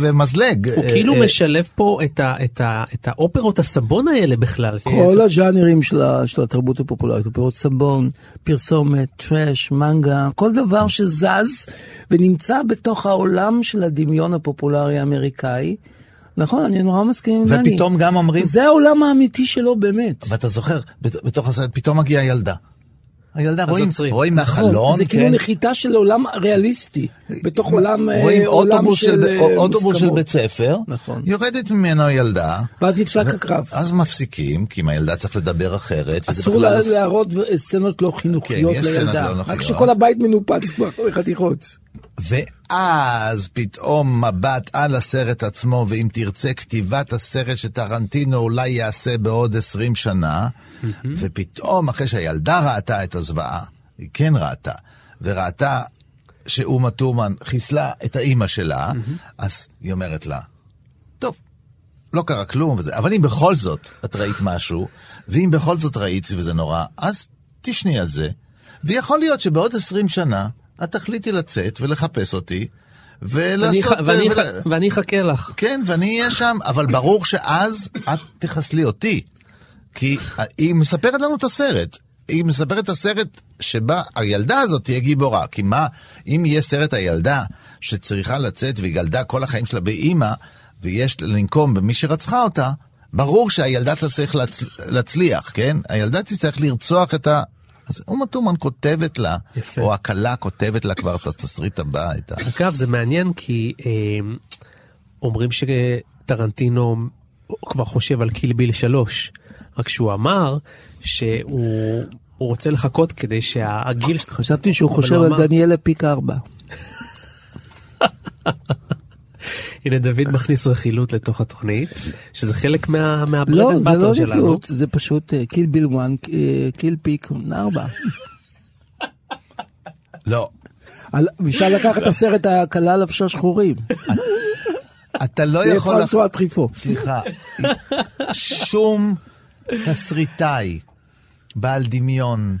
ומזלג. הוא אה, כאילו אה, משלב פה את ה- את ה- את האופרות הסבון האלה בכלל. כל הג'אנרים של, של התרבות הפופולרית, אופרות סבון, פרסומת, טראש, מנגה, כל דבר שזז ונמצא בתוך העולם של הדמיון הפופולרי האמריקאי. נכון, אני נורא מסכים עם דני. ופתאום גם אומרים, זה העולם האמיתי שלו באמת. ואתה זוכר, בת- בתוך הסרט פתאום מגיעה ילדה. הילדה, רואים. רואים נכון, מהחלון, זה כאילו כן? נחיתה של עולם ריאליסטי, בתוך עולם, אה, רואים עולם אוטובוס של, אה, אוטובוס של. בית ספר, נכון. יורדת ממנו ילדה, ואז נפסק הקרב. אז מפסיקים, כי עם הילדה צריך לדבר אחרת. אסור לא- להראות סצנות לא חינוכיות כן, יש סצנות לילדה, לא רק חינוכיות. שכל הבית מנופץ כבר לחתיכות. ואז פתאום מבט על הסרט עצמו, ואם תרצה כתיבת הסרט שטרנטינו אולי יעשה בעוד 20 שנה, ופתאום אחרי שהילדה ראתה את הזוועה, היא כן ראתה, וראתה שאומה טורמן חיסלה את האימא שלה, אז היא אומרת לה, טוב, לא קרה כלום וזה, אבל אם בכל זאת את ראית משהו, ואם בכל זאת ראית וזה נורא, אז תשני על זה, ויכול להיות שבעוד 20 שנה את תחליטי לצאת ולחפש אותי, ולעשות... ואני ול- ח- ואני אחכה לך. כן, ואני אהיה שם, אבל ברור שאז את תחסלי אותי. כי היא מספרת לנו את הסרט. היא מספרת את הסרט שבה הילדה הזאת תהיה גיבורה. כי מה, אם יהיה סרט הילדה שצריכה לצאת והיא גלדה כל החיים שלה באימא, ויש לנקום במי שרצחה אותה, ברור שהילדה תצטרך להצ... להצליח, כן? הילדה תצטרך לרצוח את ה... אז אומה טורמן כותבת לה, יפה. או הכלה כותבת לה כבר את התסריט הבא, את ה... אגב, זה מעניין כי אה, אומרים שטרנטינו כבר חושב על קיל ביל 3, רק שהוא אמר שהוא הוא רוצה לחכות כדי שהגיל... חשבתי שהוא חושב על אמר- דניאלה פיק ארבע. הנה דוד מכניס רכילות לתוך התוכנית, שזה חלק מה- מהברד לא, אנד זה באטר לא שלנו. נפלות, זה פשוט קיל ביל 1, קיל פיק 4. לא, אפשר לקחת את הסרט הקלה לבשה שחורים. אתה לא זה יכול... פרנסואה טריפו. סליחה, שום תסריטאי בעל דמיון,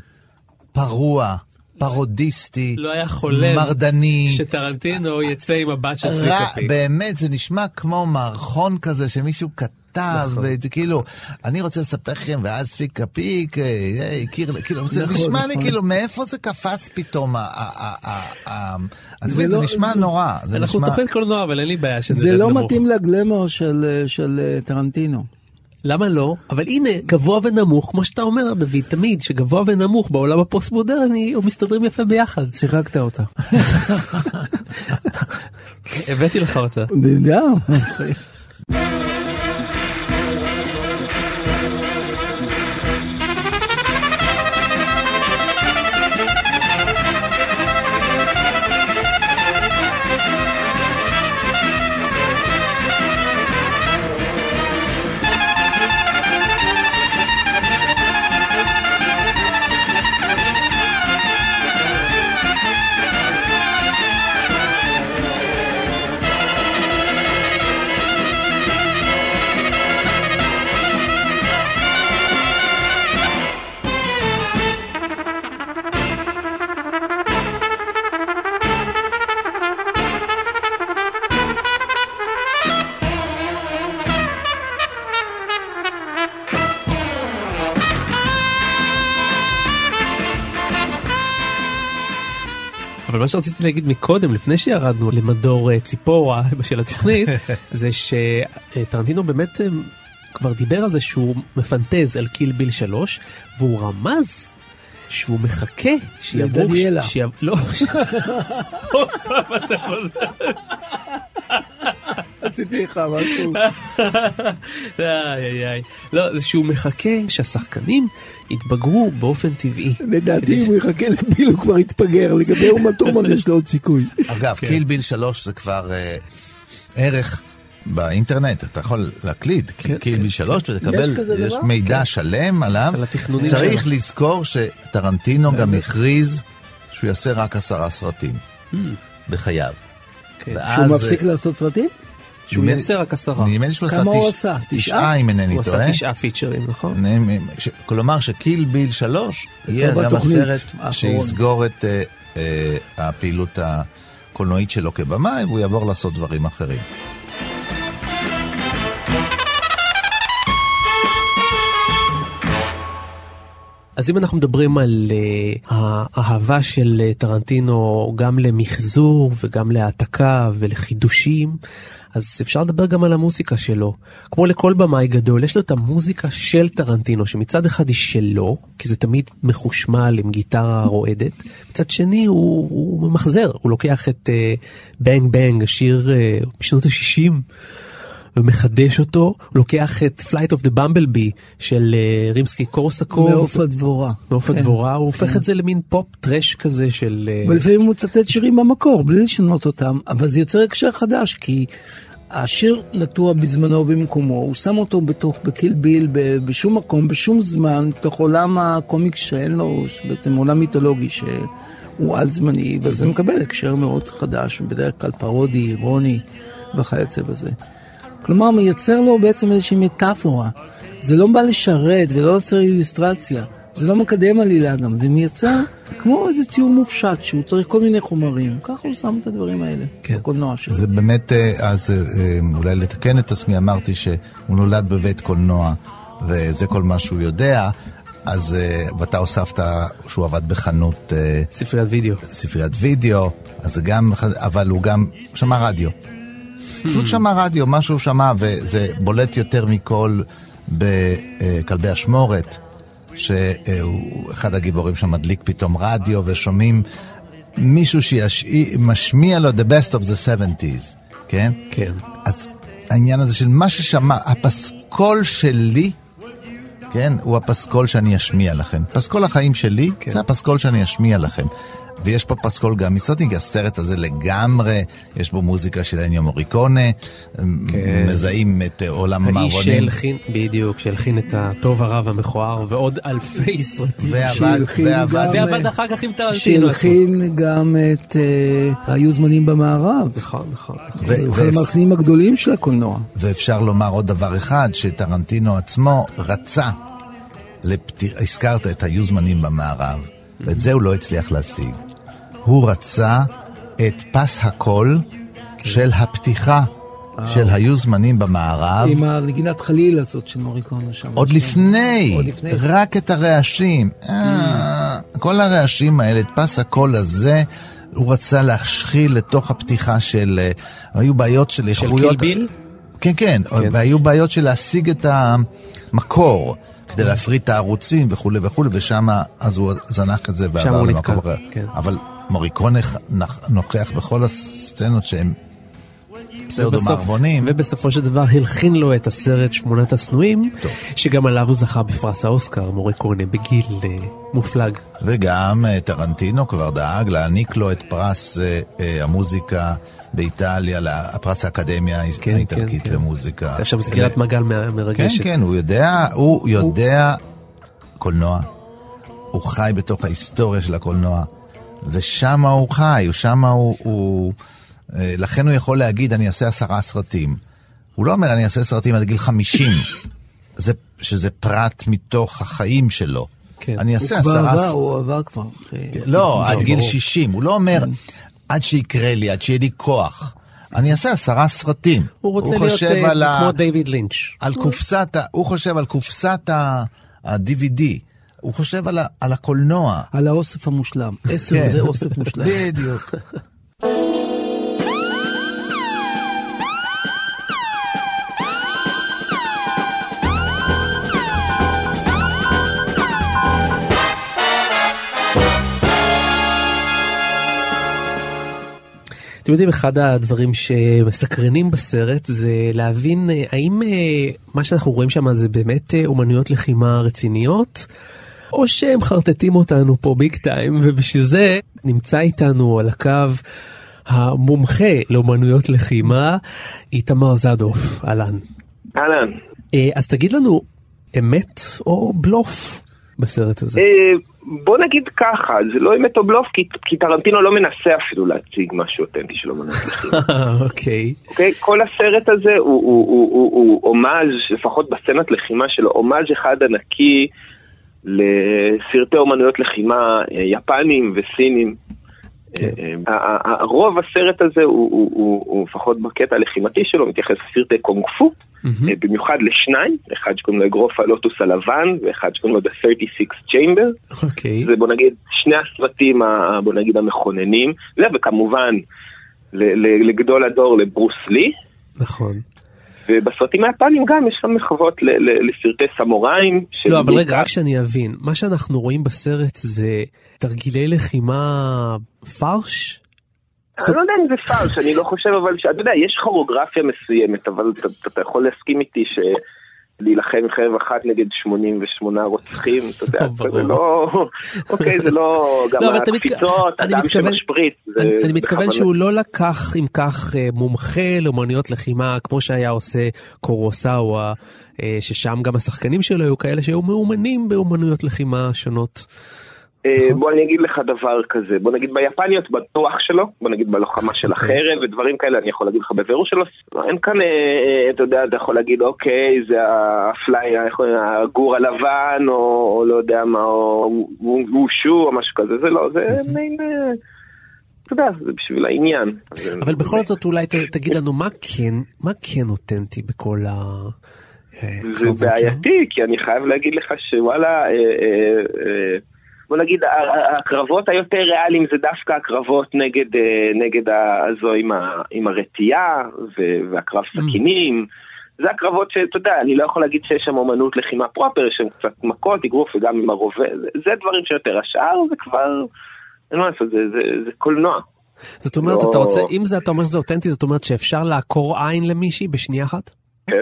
פרוע, פרודיסטי, לא היה חולם מרדני, שטרנטינו יצא עם הבת של צביקה פיק. באמת, זה נשמע כמו מערכון כזה שמישהו כתב, נכון. וזה כאילו, אני רוצה לספר לכם, ואז צביקה פיק, אה, אה, הכיר, כאילו, זה נכון, נשמע לי נכון. כאילו, מאיפה זה קפץ פתאום? אני זה זה לא- נשמע זה- נורא, זה אנחנו נשמע... תוכנית קולנוע, אבל אין לי בעיה שזה זה לא נמוך. מתאים לגלמור של של, אה, טרנטינו. למה לא? אבל הנה, גבוה ונמוך, כמו שאתה אומר, דוד, תמיד, שגבוה ונמוך בעולם הפוסט-מודרני, הם מסתדרים יפה ביחד. שיחקת אותה. הבאתי לך אותה. אבל מה שרציתי להגיד מקודם, לפני שירדנו למדור אה, ציפורה של התוכנית, זה שטרנטינו באמת אה, כבר דיבר על זה שהוא מפנטז על קיל ביל 3, והוא רמז שהוא מחכה שיעברו... לדניאלה. שיעב- לא, עוד פעם אתה חוזר. עשיתי לך משהו. איי איי איי. לא, זה שהוא מחכה שהשחקנים יתבגרו באופן טבעי. לדעתי אם הוא יחכה לביל הוא כבר יתפגר, לגבי אומה תורמן יש לו עוד סיכוי. אגב, כן. קיל ביל 3 זה כבר אה, ערך באינטרנט, אתה יכול להקליד קיל ביל 3 ולקבל, יש כזה יש דבר? מידע שלם עליו. על צריך שלו. לזכור שטרנטינו גם הכריז שהוא יעשה רק עשרה סרטים בחייו. כן. שהוא מפסיק לעשות סרטים? שהוא יעשה רק עשרה. נדמה לי שהוא עשה כמה הוא עשה? תשעה? אם אינני הוא טועה. עשה תשעה פיצ'רים, נכון? כלומר שקיל ביל 3 יהיה גם הסרט. שיסגור את אה, אה, הפעילות הקולנועית שלו כבמאי והוא יעבור לעשות דברים אחרים. אז אם אנחנו מדברים על uh, האהבה של טרנטינו גם למחזור וגם להעתקה ולחידושים, אז אפשר לדבר גם על המוזיקה שלו. כמו לכל במאי גדול, יש לו את המוזיקה של טרנטינו, שמצד אחד היא שלו, כי זה תמיד מחושמל עם גיטרה רועדת, מצד שני הוא, הוא ממחזר, הוא לוקח את Bang Bang, השיר uh, בשנות ה-60. ומחדש אותו, הוא לוקח את Flight of the Bumblebee של אה, רימסקי קורסקוב. מעוף הדבורה. מעוף כן. הדבורה, הוא הופך את זה למין פופ טרש כזה של... אה, ולפעמים הוא מצטט שירים במקור, בלי לשנות אותם, אבל זה יוצר הקשר חדש, כי השיר נטוע בזמנו ובמקומו, הוא שם אותו בתוך, בקיל ביל, ב- בשום מקום, בשום זמן, בתוך עולם הקומיקס שאין לו, בעצם עולם מיתולוגי שהוא על זמני, וזה מקבל הקשר מאוד חדש, בדרך כלל פרודי, אירוני וכיוצא בזה. כלומר, מייצר לו בעצם איזושהי מטאפורה. זה לא בא לשרת ולא יוצר איליסטרציה. זה לא מקדם עלילה גם, זה מייצר כמו איזה ציור מופשט שהוא צריך כל מיני חומרים. ככה הוא שם את הדברים האלה, כן. בקולנוע שלו. זה באמת, אה, אז אה, אה, אולי לתקן את עצמי, אמרתי שהוא נולד בבית קולנוע וזה כל מה שהוא יודע, אז, ואתה הוספת שהוא עבד בחנות ספריית וידאו. ספריית וידאו, אז גם, אבל הוא גם שמע רדיו. פשוט שמע רדיו, מה שהוא שמע, וזה בולט יותר מכל בכלבי אשמורת, שהוא אחד הגיבורים שמדליק פתאום רדיו, ושומעים מישהו שמשמיע לו the best of the 70's, כן? כן. אז העניין הזה של מה ששמע, הפסקול שלי, כן, הוא הפסקול שאני אשמיע לכם. פסקול החיים שלי, כן. זה הפסקול שאני אשמיע לכם. ויש פה פסקול גם מסרטים, כי הסרט הזה לגמרי, יש בו מוזיקה של אניו מוריקונה, כן. מזהים את עולם המערבונים. האיש שהלחין, בדיוק, שהלחין את הטוב הרב המכוער ועוד אלפי סרטים. ועבד, ועבד, ועבד אחר כך עם טרנטינו. שהלחין גם את uh, היו זמנים במערב. נכון, נכון. הוא אחד המלחינים הגדולים של הקולנוע. ואפשר לומר עוד דבר אחד, שטרנטינו עצמו רצה, לפתיר, הזכרת את היו זמנים במערב, ואת זה הוא לא הצליח להשיג. הוא רצה את פס הקול של הפתיחה של היו זמנים במערב. עם הנגינת חליל הזאת של מוריקונה שם. עוד לפני, עוד לפני. רק את הרעשים. אה, כל הרעשים האלה, את פס הקול הזה, הוא רצה להשחיל לתוך הפתיחה של... אה, היו בעיות של איכויות... של קילביל? כן, כן, והיו בעיות של להשיג את המקור. כדי להפריד את הערוצים וכולי וכולי, ושם אז הוא זנח את זה ועבר למקום אחר. כן. אבל מוריקונה נוכח בכל הסצנות שהן פסאודו מערבונים. ובסופו של דבר הלחין לו את הסרט שמונת השנואים, שגם עליו הוא זכה בפרס האוסקר, מוריקונה, בגיל uh, מופלג. וגם uh, טרנטינו כבר דאג להעניק לו את פרס uh, uh, המוזיקה באיטליה, הפרס האקדמיה כן, האיטלקית כן, למוזיקה. זה עכשיו סגירת מעגל מרגשת. כן, כן, הוא יודע, הוא יודע קולנוע. הוא חי בתוך ההיסטוריה של הקולנוע, ושם הוא חי, שם הוא, הוא... לכן הוא יכול להגיד, אני אעשה עשרה סרטים. הוא לא אומר, אני אעשה סרטים עד גיל חמישים, זה, שזה פרט מתוך החיים שלו. כן. אני אעשה הוא כבר עשרה... עבר, הוא עבר כבר. לא, עד גיל שישים. הוא לא אומר, עד שיקרה לי, עד שיהיה לי כוח. אני אעשה עשרה סרטים. הוא רוצה להיות חושב uh, על ה- כמו דיוויד לינץ'. על קופסת, ה- הוא חושב על קופסת ה-DVD. הוא חושב על, ה- על הקולנוע. על האוסף המושלם. עשר כן. זה אוסף מושלם. בדיוק. אתם יודעים, אחד הדברים שמסקרנים בסרט זה להבין אה, האם אה, מה שאנחנו רואים שם זה באמת אה, אומנויות לחימה רציניות, או שהם חרטטים אותנו פה ביג טיים, ובשביל זה נמצא איתנו על הקו המומחה לאומנויות לחימה, איתמר זדוף, אהלן. אהלן. אה, אז תגיד לנו, אמת או בלוף בסרט הזה? אה, בוא נגיד ככה, זה לא אמת או בלוף, כי, כי טרנטינו לא מנסה אפילו להציג משהו אותנטי של אומנות לחימה. אוקיי. אוקיי? כל הסרט הזה הוא, הוא, הוא, הוא, הוא הומאז', לפחות בסצנת לחימה שלו, הומאז' אחד ענקי לסרטי אומנויות לחימה אה, יפנים וסינים. אה, אה, ה- ה- רוב הסרט הזה הוא, לפחות בקטע הלחימתי שלו מתייחס לסרטי קונג פו, אה, במיוחד לשניים, אחד שקוראים לו אגרוף הלוטוס הלבן ואחד שקוראים לו The 36 Chamber. אוקיי. זה בוא נגיד שני הסרטים בוא נגיד המכוננים, וכמובן לגדול הדור לברוס לי. נכון. ובסרטים היפנים גם יש שם מחוות לסרטי סמוראים. לא, אבל רגע, רק שאני אבין, מה שאנחנו רואים בסרט זה תרגילי לחימה פרש? אני לא יודע אם זה פרש, אני לא חושב, אבל ש- אתה יודע, יש כוריאוגרפיה מסוימת, אבל אתה- יכול להסכים איתי שלהילחם עם חרב אחת נגד 88 רוצחים, אתה יודע, זה לא, אוקיי, זה לא, גם לא, מתכ- הקפיצות, מתכוון- שמשפריץ, אני מתכוון. שהוא לא לקח, אם כך, אה, מומחה לאומנויות לחימה, כמו שהיה עושה קורוסאווה, אה, ששם גם השחקנים שלו היו כאלה שהיו מאומנים באומנויות לחימה שונות. אה, בוא אני אגיד לך דבר כזה, בוא נגיד ביפניות בטוח שלו, בוא נגיד בלוחמה של אוקיי. החרב ודברים כאלה, אני יכול להגיד לך בבירור שלו, לא, אין כאן, אה, אה, אתה יודע, אתה יכול להגיד אוקיי, זה הפליי, הגור הלבן, או לא יודע מה, או וושו או משהו כזה, זה לא, זה מין, אתה יודע, זה בשביל העניין. אבל בכל זאת אולי תגיד לנו מה כן, מה כן אותנטי בכל ה... זה? בעייתי, כי אני חייב להגיד לך שוואלה, בוא נגיד, הקרבות היותר ריאליים זה דווקא הקרבות נגד, אה, נגד הזו עם, ה, עם הרתיעה והקרב סכינים. זה הקרבות שאתה יודע, אני לא יכול להגיד שיש שם אומנות לחימה פרופר, יש שם קצת מכות, אגרוף וגם עם הרובה, זה, זה דברים שיותר. השאר זה כבר, אין מה לעשות, זה, זה, זה קולנוע. זאת אומרת, לא- אתה רוצה, אם זה, אתה אומר שזה אותנטי, זאת אומרת שאפשר לעקור עין למישהי בשנייה אחת? כן.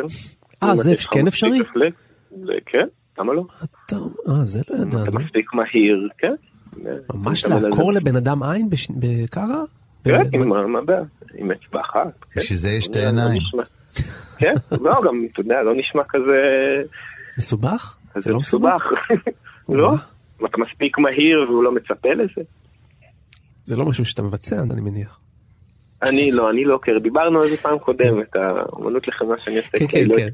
אה, אם זה כן אפשרי? זה כן, למה לא? אה, זה לא אתה ידענו. מספיק מהיר, כן. ממש אתה לעקור לבן אדם עין בקרה? כן, עם מה- הבעיה? עם אצבע אחת. כן. בשביל זה יש שתי לא- לא עיניים. נשמע- כן, לא, גם, אתה יודע, לא נשמע כזה... מסובך? כזה מסובך. לא? אתה מספיק מהיר והוא לא מצפה לזה? זה לא משהו שאתה מבצע, אני מניח. אני לא, אני לא קר. דיברנו על זה פעם קודמת, האמנות לחברה שאני עושה, כן, כן, לא כן.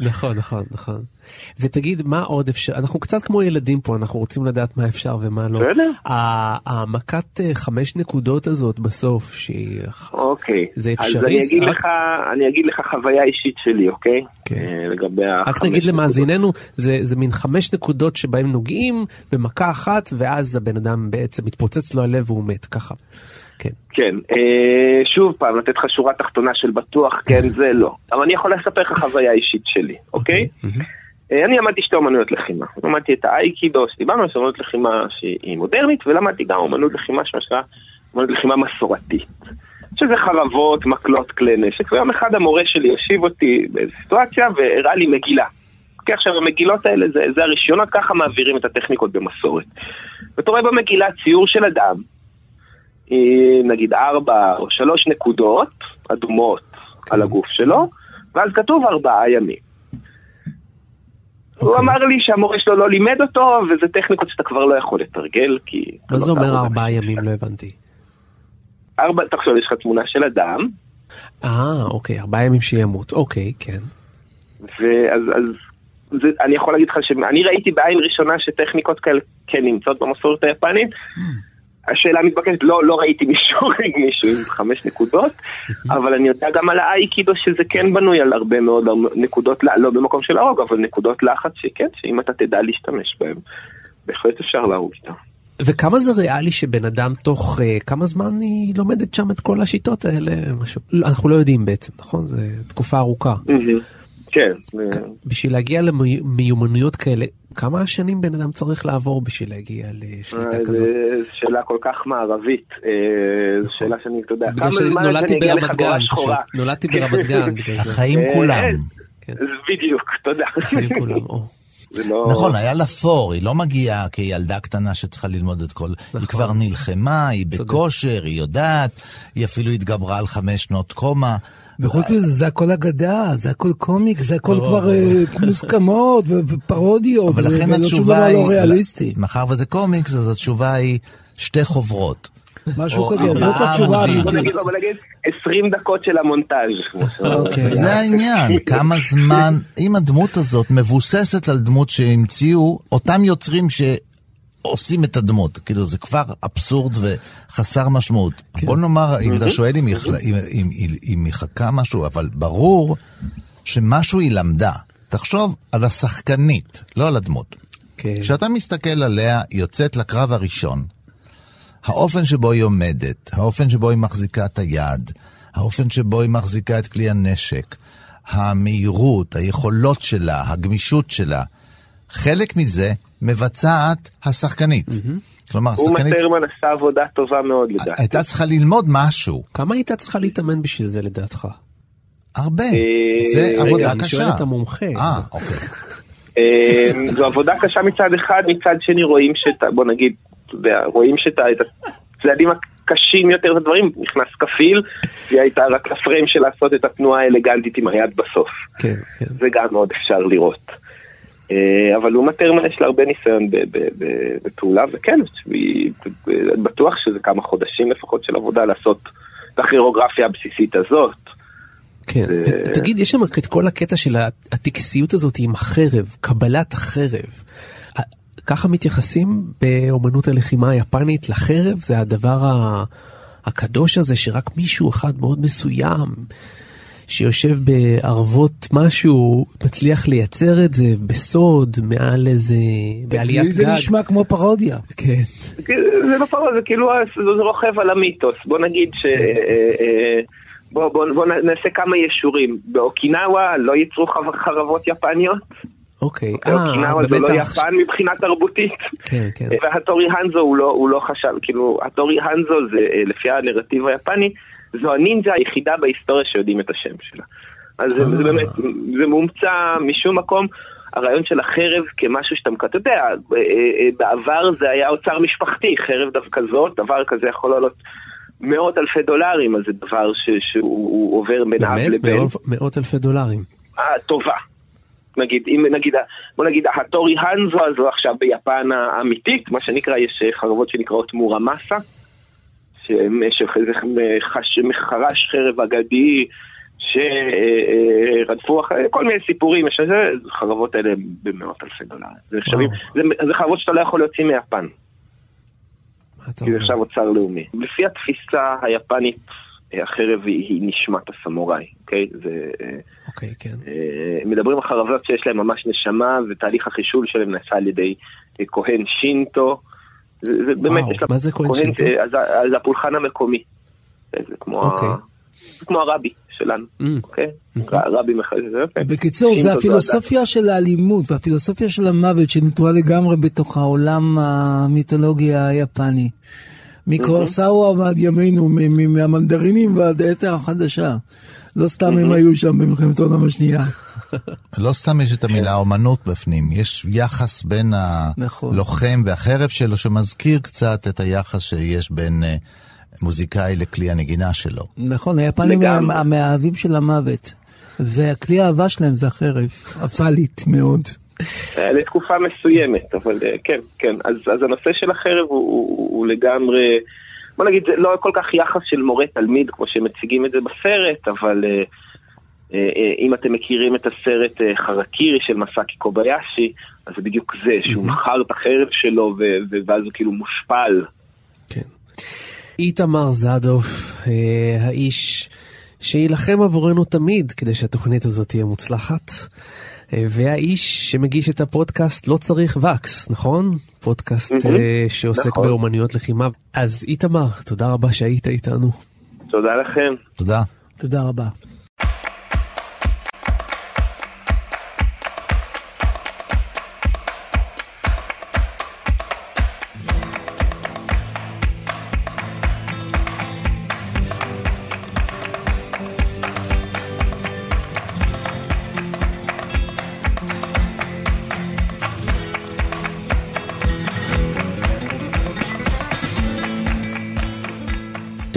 נכון, נכון, נכון. ותגיד, מה עוד אפשר? אנחנו קצת כמו ילדים פה, אנחנו רוצים לדעת מה אפשר ומה לא. בסדר. העמקת אה, חמש נקודות הזאת בסוף, שהיא... אוקיי. זה אז אפשרי? אני אגיד רק- לך, אני אגיד לך חוויה אישית שלי, אוקיי? אה, לגבי רק החמש נגיד למאזיננו, זה, זה מין חמש נקודות שבהם נוגעים במכה אחת, ואז הבן אדם בעצם מתפוצץ לו הלב והוא מת, ככה. כן. אה, שוב פעם, לתת לך שורה תחתונה של בטוח, כן, זה לא. אבל אני יכול לספר לך חוויה אישית שלי, אוקיי? אה, אני למדתי שתי אומנויות לחימה. למדתי את האייקידו, שדיברנו על אומנות לחימה שהיא מודרנית, ולמדתי גם אומנות לחימה שנקרא אומנות לחימה מסורתית. שזה חרבות, מקלות, כלי נשק. ויום אחד המורה שלי הושיב אותי באיזו סיטואציה והראה לי מגילה. אוקיי, עכשיו המגילות האלה זה, זה הרישיונות, ככה מעבירים את הטכניקות במסורת. ואתה רואה במגילה ציור של אדם, נגיד ארבע או שלוש נקודות אדומות על הגוף שלו, ואז כתוב ארבעה ימים. הוא אמר לי שהמורה שלו לא לימד אותו, וזה טכניקות שאתה כבר לא יכול לתרגל, כי... מה זה לא אומר תעבוד. ארבעה ימים? לא הבנתי. ארבע, תחשוב, יש לך תמונה של אדם, אה, אוקיי, ארבעה ימים שימות, אוקיי, כן. ואז אז, זה, אני יכול להגיד לך שאני ראיתי בעין ראשונה שטכניקות כאלה כן נמצאות במסורת היפנית. השאלה מתבקשת, לא, לא ראיתי מישהו מישהו עם חמש נקודות, אבל אני יודע גם על האייקידו שזה כן בנוי על הרבה מאוד נקודות, ל- לא במקום של להרוג, אבל נקודות לחץ שכן, שאם אתה תדע להשתמש בהן, בהחלט אפשר להרוג איתן. וכמה זה ריאלי שבן אדם תוך uh, כמה זמן היא לומדת שם את כל השיטות האלה? משהו, לא, אנחנו לא יודעים בעצם, נכון? זו תקופה ארוכה. כן. בשביל להגיע למיומנויות כאלה, כמה שנים בן אדם צריך לעבור בשביל להגיע לשליטה אה, כזאת? זו שאלה כל כך מערבית, אה, זו שאלה שאני, אתה יודע, נכון. בגלל כמה זמן אגיע ברמת לחגורה גן. נולדתי ברמת גן. החיים אה, כולם. אה, בדיוק, תודה. החיים כולם, או. לא... נכון, היה לה פור, היא לא מגיעה כילדה קטנה שצריכה ללמוד את כל... נכון. היא כבר נלחמה, היא בכושר, היא יודעת, היא אפילו התגברה על חמש שנות קומה. וחוץ מזה, זה הכל אגדה, זה הכל קומיק, זה הכל. כבר אה, מוסכמות ופרודיות, אבל לכן התשובה היא... לא ריאליסטי. מאחר וזה קומיקס, אז התשובה היא שתי חוברות. משהו כזה, זאת התשובה עמודים. בוא נגיד, בוא נגיד, 20 דקות של המונטאז'. אוקיי. זה העניין, כמה זמן, אם הדמות הזאת מבוססת על דמות שהמציאו אותם יוצרים שעושים את הדמות, כאילו זה כבר אבסורד וחסר משמעות. בוא נאמר, אם אתה שואל אם היא חלה- אם- אם- אם- אם היא חכה משהו, אבל ברור שמשהו היא למדה. תחשוב על השחקנית, לא על הדמות. כן. כשאתה מסתכל עליה, היא יוצאת לקרב הראשון. האופן שבו היא עומדת, האופן שבו היא מחזיקה את היד, האופן שבו היא מחזיקה את כלי הנשק, המהירות, היכולות שלה, הגמישות שלה, חלק מזה מבצעת השחקנית. כלומר, הוא השחקנית מטרמן עשה עבודה טובה מאוד לדעתי. הייתה צריכה ללמוד משהו. כמה הייתה צריכה להתאמן בשביל זה לדעתך? הרבה. אה, זה רגע, עבודה אני קשה. שואל את המומחה. אה, אוקיי. אה, זו עבודה קשה מצד אחד, מצד שני רואים שאת, בוא נגיד, רואים שאת הצעדים הקשים יותר, את הדברים, נכנס כפיל, והיא הייתה רק לפריים של לעשות את התנועה האלגנטית עם היד בסוף. כן, כן. זה גם מאוד אפשר לראות. אה, אבל לעומת טרמן יש לה הרבה ניסיון בפעולה, וכן, בטוח שזה כמה חודשים לפחות של עבודה לעשות את הכירוגרפיה הבסיסית הזאת. כן, תגיד, יש שם את כל הקטע של הטקסיות הזאת עם החרב, קבלת החרב. ככה מתייחסים באומנות הלחימה היפנית לחרב? זה הדבר הקדוש הזה שרק מישהו אחד מאוד מסוים, שיושב בערבות משהו, מצליח לייצר את זה בסוד, מעל איזה... בעליית לי זה גג. נשמע כמו פרודיה. כן. זה לא פרעה, זה כאילו, זה רוכב על המיתוס. בוא נגיד ש... אה, אה, בוא, בוא, בוא נעשה כמה ישורים. באוקינאווה לא ייצרו חרבות יפניות? אוקיי, אוקינאווה זה לא יפן מבחינה תרבותית. כן, כן. והטורי הנזו הוא לא, הוא לא חשב, כאילו, הטורי הנזו זה, אה, לפי הנרטיב היפני, זו הנינג'ה היחידה בהיסטוריה שיודעים את השם שלה. אז זה, זה באמת, זה מומצא משום מקום. הרעיון של החרב כמשהו שאתה, אתה יודע, אה, אה, בעבר זה היה אוצר משפחתי, חרב דווקא זאת, דבר כזה יכול לעלות מאות אלפי דולרים, אז זה דבר ש, שהוא עובר בין אב באמת? לבן. מאות- אלפי דולרים. אה, טובה. נגיד, אם נגיד, בוא נגיד, הטורי הנזו הזו עכשיו ביפן האמיתית, מה שנקרא, יש אה, חרבות שנקראות מורמאסה, שמשך איזה חש- חרש חרב אגדי, שרדפו אחרי, כל מיני סיפורים, יש לזה, החרבות האלה במאות אלפי דולרים. זה נחשבים, זה זה חרבות שאתה לא יכול להוציא מיפן. כי זה עכשיו אוצר לאומי. לפי התפיסה היפנית, החרב היא, היא נשמת הסמוראי, אוקיי? זה... אה, אוקיי, כן. אה, מדברים על חרבות שיש להם ממש נשמה, ותהליך החישול שלהם נעשה על ידי אה, כהן שינטו. זה, זה באמת, וואו, יש לה... מה זה כהן שינטו? אה, אז, אז הפולחן המקומי. אה, זה כמו, אוקיי. ה... זה כמו הרבי שלנו, Mm. אוקיי? הרבי מחזק, זה יפה. בקיצור, זה. הפילוסופיה של האלימות והפילוסופיה של המוות שנטועה לגמרי בתוך העולם המיתולוגי היפני. מקורסאווה ועד ימינו, מ- מ- מהמנדרינים ועד העת החדשה. לא סתם הם היו שם במלחמת העולם השנייה. לא סתם יש את המילה אומנות בפנים, יש יחס בין נכון. הלוחם והחרב שלו שמזכיר קצת את היחס שיש בין אה, מוזיקאי לכלי הנגינה שלו. נכון, היפנים הם. המאהבים של המוות. והכלי האהבה שלהם זה החרב, אפלית מאוד. לתקופה מסוימת, אבל אה, כן, כן. אז, אז הנושא של החרב הוא, הוא, הוא לגמרי, בוא נגיד, זה לא כל כך יחס של מורה-תלמיד, כמו שמציגים את זה בסרט, אבל אה, אם אתם מכירים את הסרט אה, חרקירי של מסאקי קוביישי, אז זה בדיוק זה, שהוא מכר את החרב שלו, ואז הוא כאילו מושפל. איתמר זדוף, אה, האיש שיילחם עבורנו תמיד כדי שהתוכנית הזאת תהיה מוצלחת. אה, והאיש שמגיש את הפודקאסט לא צריך וקס, נכון? פודקאסט. אה, שעוסק נכון. באומנויות לחימה. אז איתמר, תודה רבה שהיית איתנו. תודה לכם. תודה. תודה רבה.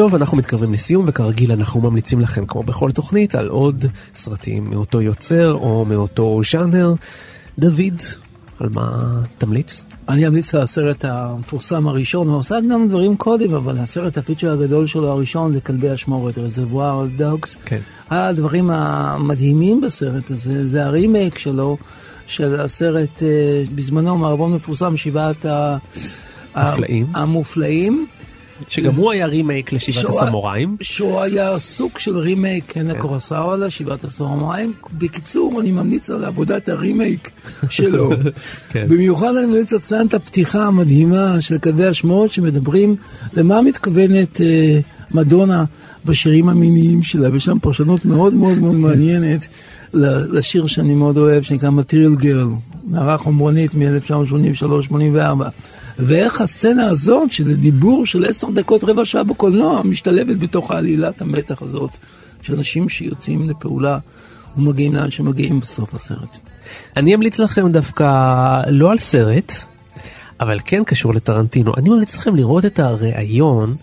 טוב, אנחנו מתקרבים לסיום, וכרגיל אנחנו ממליצים לכם, כמו בכל תוכנית, על עוד סרטים מאותו יוצר או מאותו ז'אנר. דוד, על מה תמליץ? אני אמליץ על הסרט המפורסם הראשון, הוא עושה גם דברים קודם, אבל הסרט הפיצ'ר הגדול שלו הראשון זה כלבי אשמורת, רזבואר דוגס. כן. הדברים המדהימים בסרט הזה, זה הרימייק שלו, של הסרט אה, בזמנו, מערבון מפורסם, שבעת ה... מופלאים. המופלאים. שגם הוא היה רימייק לשבעת שהוא- הסמוראים. שהוא היה סוג של רימייק, כן, לקורסאווה, לשבעת הסמוראים. בקיצור, אני ממליץ על עבודת הרימייק שלו. כן. במיוחד אני ממליץ על סצנת הפתיחה המדהימה של כלבי השמועות שמדברים למה מתכוונת אה, מדונה בשירים המיניים שלה, ויש שם פרשנות מאוד מאוד מאוד מעניינת ל- לשיר שאני מאוד אוהב, שנקרא Material Girl, נערה חומרונית מ-1983-84. ואיך הסצנה הזאת של דיבור של עשר דקות רבע שעה בקולנוע משתלבת בתוך העלילת המתח הזאת של אנשים שיוצאים לפעולה ומגיעים לאן שמגיעים בסוף הסרט. אני אמליץ לכם דווקא לא על סרט, אבל כן קשור לטרנטינו. אני ממליץ לכם לראות את הריאיון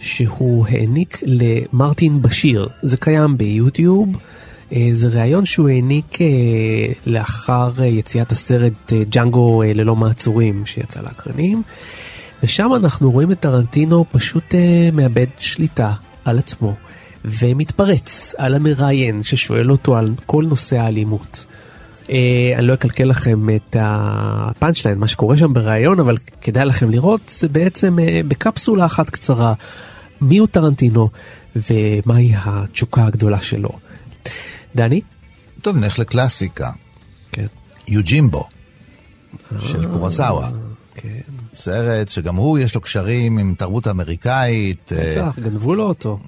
שהוא העניק למרטין בשיר. זה קיים ביוטיוב. אה, זה ראיון שהוא העניק אה, לאחר אה, יציאת הסרט ג'אנגו ללא מעצורים שיצא לאקרנים. ושם אנחנו רואים את טרנטינו פשוט מאבד שליטה על עצמו ומתפרץ על המראיין ששואל אותו על כל נושא האלימות. אני לא אקלקל לכם את ה punch line, מה שקורה שם בריאיון, אבל כדאי לכם לראות, זה בעצם בקפסולה אחת קצרה, מי הוא טרנטינו ומהי התשוקה הגדולה שלו. דני? טוב, נלך לקלאסיקה. כן. יוג'ימבו, של קורסאווה. כן. סרט שגם הוא יש לו קשרים עם תרבות אמריקאית. אה, בטח, גנבו לו אותו.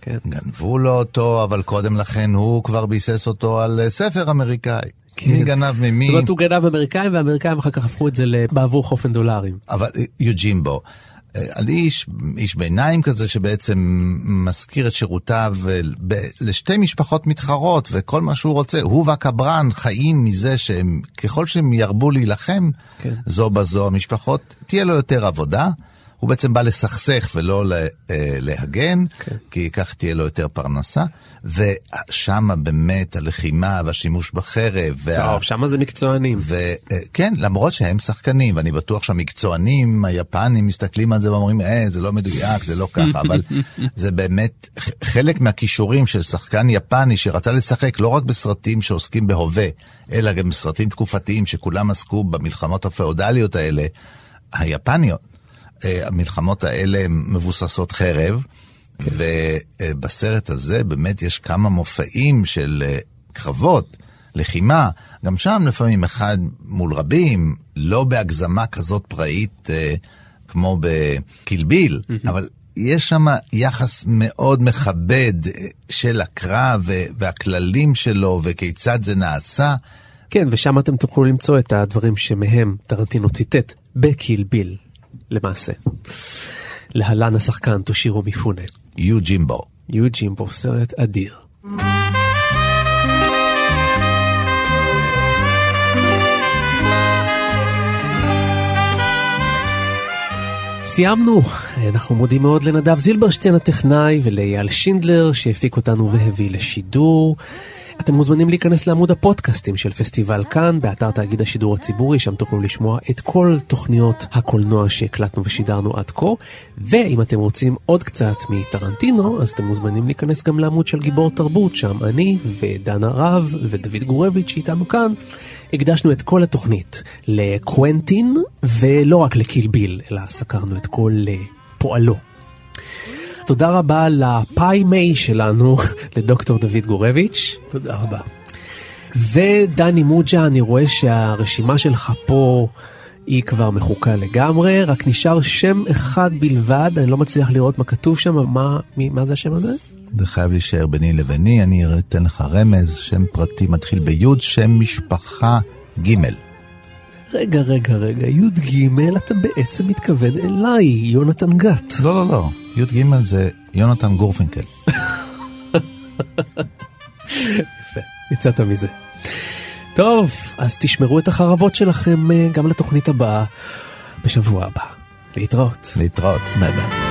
כן. גנבו לו אותו, אבל קודם לכן הוא כבר ביסס אותו על אה, ספר אמריקאי. מי גנב ממי. זאת אומרת, הוא גנב אמריקאים, והאמריקאים אחר כך הפכו את זה בעבור חופן דולרים. אבל יוג'ימבו, אני איש, איש ביניים כזה שבעצם מזכיר את שירותיו ב, לשתי משפחות מתחרות וכל מה שהוא רוצה, הוא והקברן חיים מזה שהם, ככל שהם ירבו להילחם כן. זו בזו המשפחות, תהיה לו יותר עבודה. הוא בעצם בא לסכסך ולא להגן, כן. כי כך תהיה לו יותר פרנסה. ושם באמת הלחימה והשימוש בחרב. טוב, וה... שם זה מקצוענים. וכן, למרות שהם שחקנים, ואני בטוח שהמקצוענים היפנים מסתכלים על זה ואומרים, אה, זה לא מדויק, זה לא ככה, אבל זה באמת חלק מהכישורים של שחקן יפני שרצה לשחק לא רק בסרטים שעוסקים בהווה, אלא גם בסרטים תקופתיים שכולם עסקו במלחמות הפאודליות האלה, היפניות. המלחמות האלה מבוססות חרב. ובסרט הזה באמת יש כמה מופעים של אה, קרבות, לחימה, גם שם לפעמים אחד מול רבים, לא בהגזמה כזאת פראית אה, כמו בקילביל, mm-hmm. אבל יש שם יחס מאוד מכבד אה, של הקרב והכללים שלו וכיצד זה נעשה. כן, ושם אתם תוכלו למצוא את הדברים שמהם טרנטינו ציטט בקילביל, למעשה. להלן השחקן תושירו מיפונה. יו ג'ימבו. יו ג'ימבו, סרט אדיר. סיימנו, אנחנו מודים מאוד לנדב זילברשטיין הטכנאי ולאייל שינדלר שהפיק אותנו והביא לשידור. אתם מוזמנים להיכנס לעמוד הפודקאסטים של פסטיבל כאן, באתר תאגיד השידור הציבורי, שם תוכלו לשמוע את כל תוכניות הקולנוע שהקלטנו ושידרנו עד כה. ואם אתם רוצים עוד קצת מטרנטינו, אז אתם מוזמנים להיכנס גם לעמוד של גיבור תרבות, שם אני ודן הרב ודוד גורביץ' שאיתנו כאן. הקדשנו את כל התוכנית לקוונטין, ולא רק לקילביל, אלא סקרנו את כל פועלו תודה רבה לפאי מיי שלנו, לדוקטור דוד גורביץ'. תודה רבה. ודני מוג'ה, אני רואה שהרשימה שלך פה היא כבר מחוקה לגמרי, רק נשאר שם אחד בלבד, אני לא מצליח לראות מה כתוב שם, מה, מי, מה זה השם הזה? זה חייב להישאר ביני לביני, אני אתן לך רמז, שם פרטי מתחיל ביוד, שם משפחה ג'. רגע, רגע, רגע, י"ג אתה בעצם מתכוון אליי, יונתן גת. לא, לא, לא, י"ג זה יונתן גורפינקל. יפה, יצאת מזה. טוב, אז תשמרו את החרבות שלכם אה, גם לתוכנית הבאה בשבוע הבא. להתראות. להתראות. ביי ביי.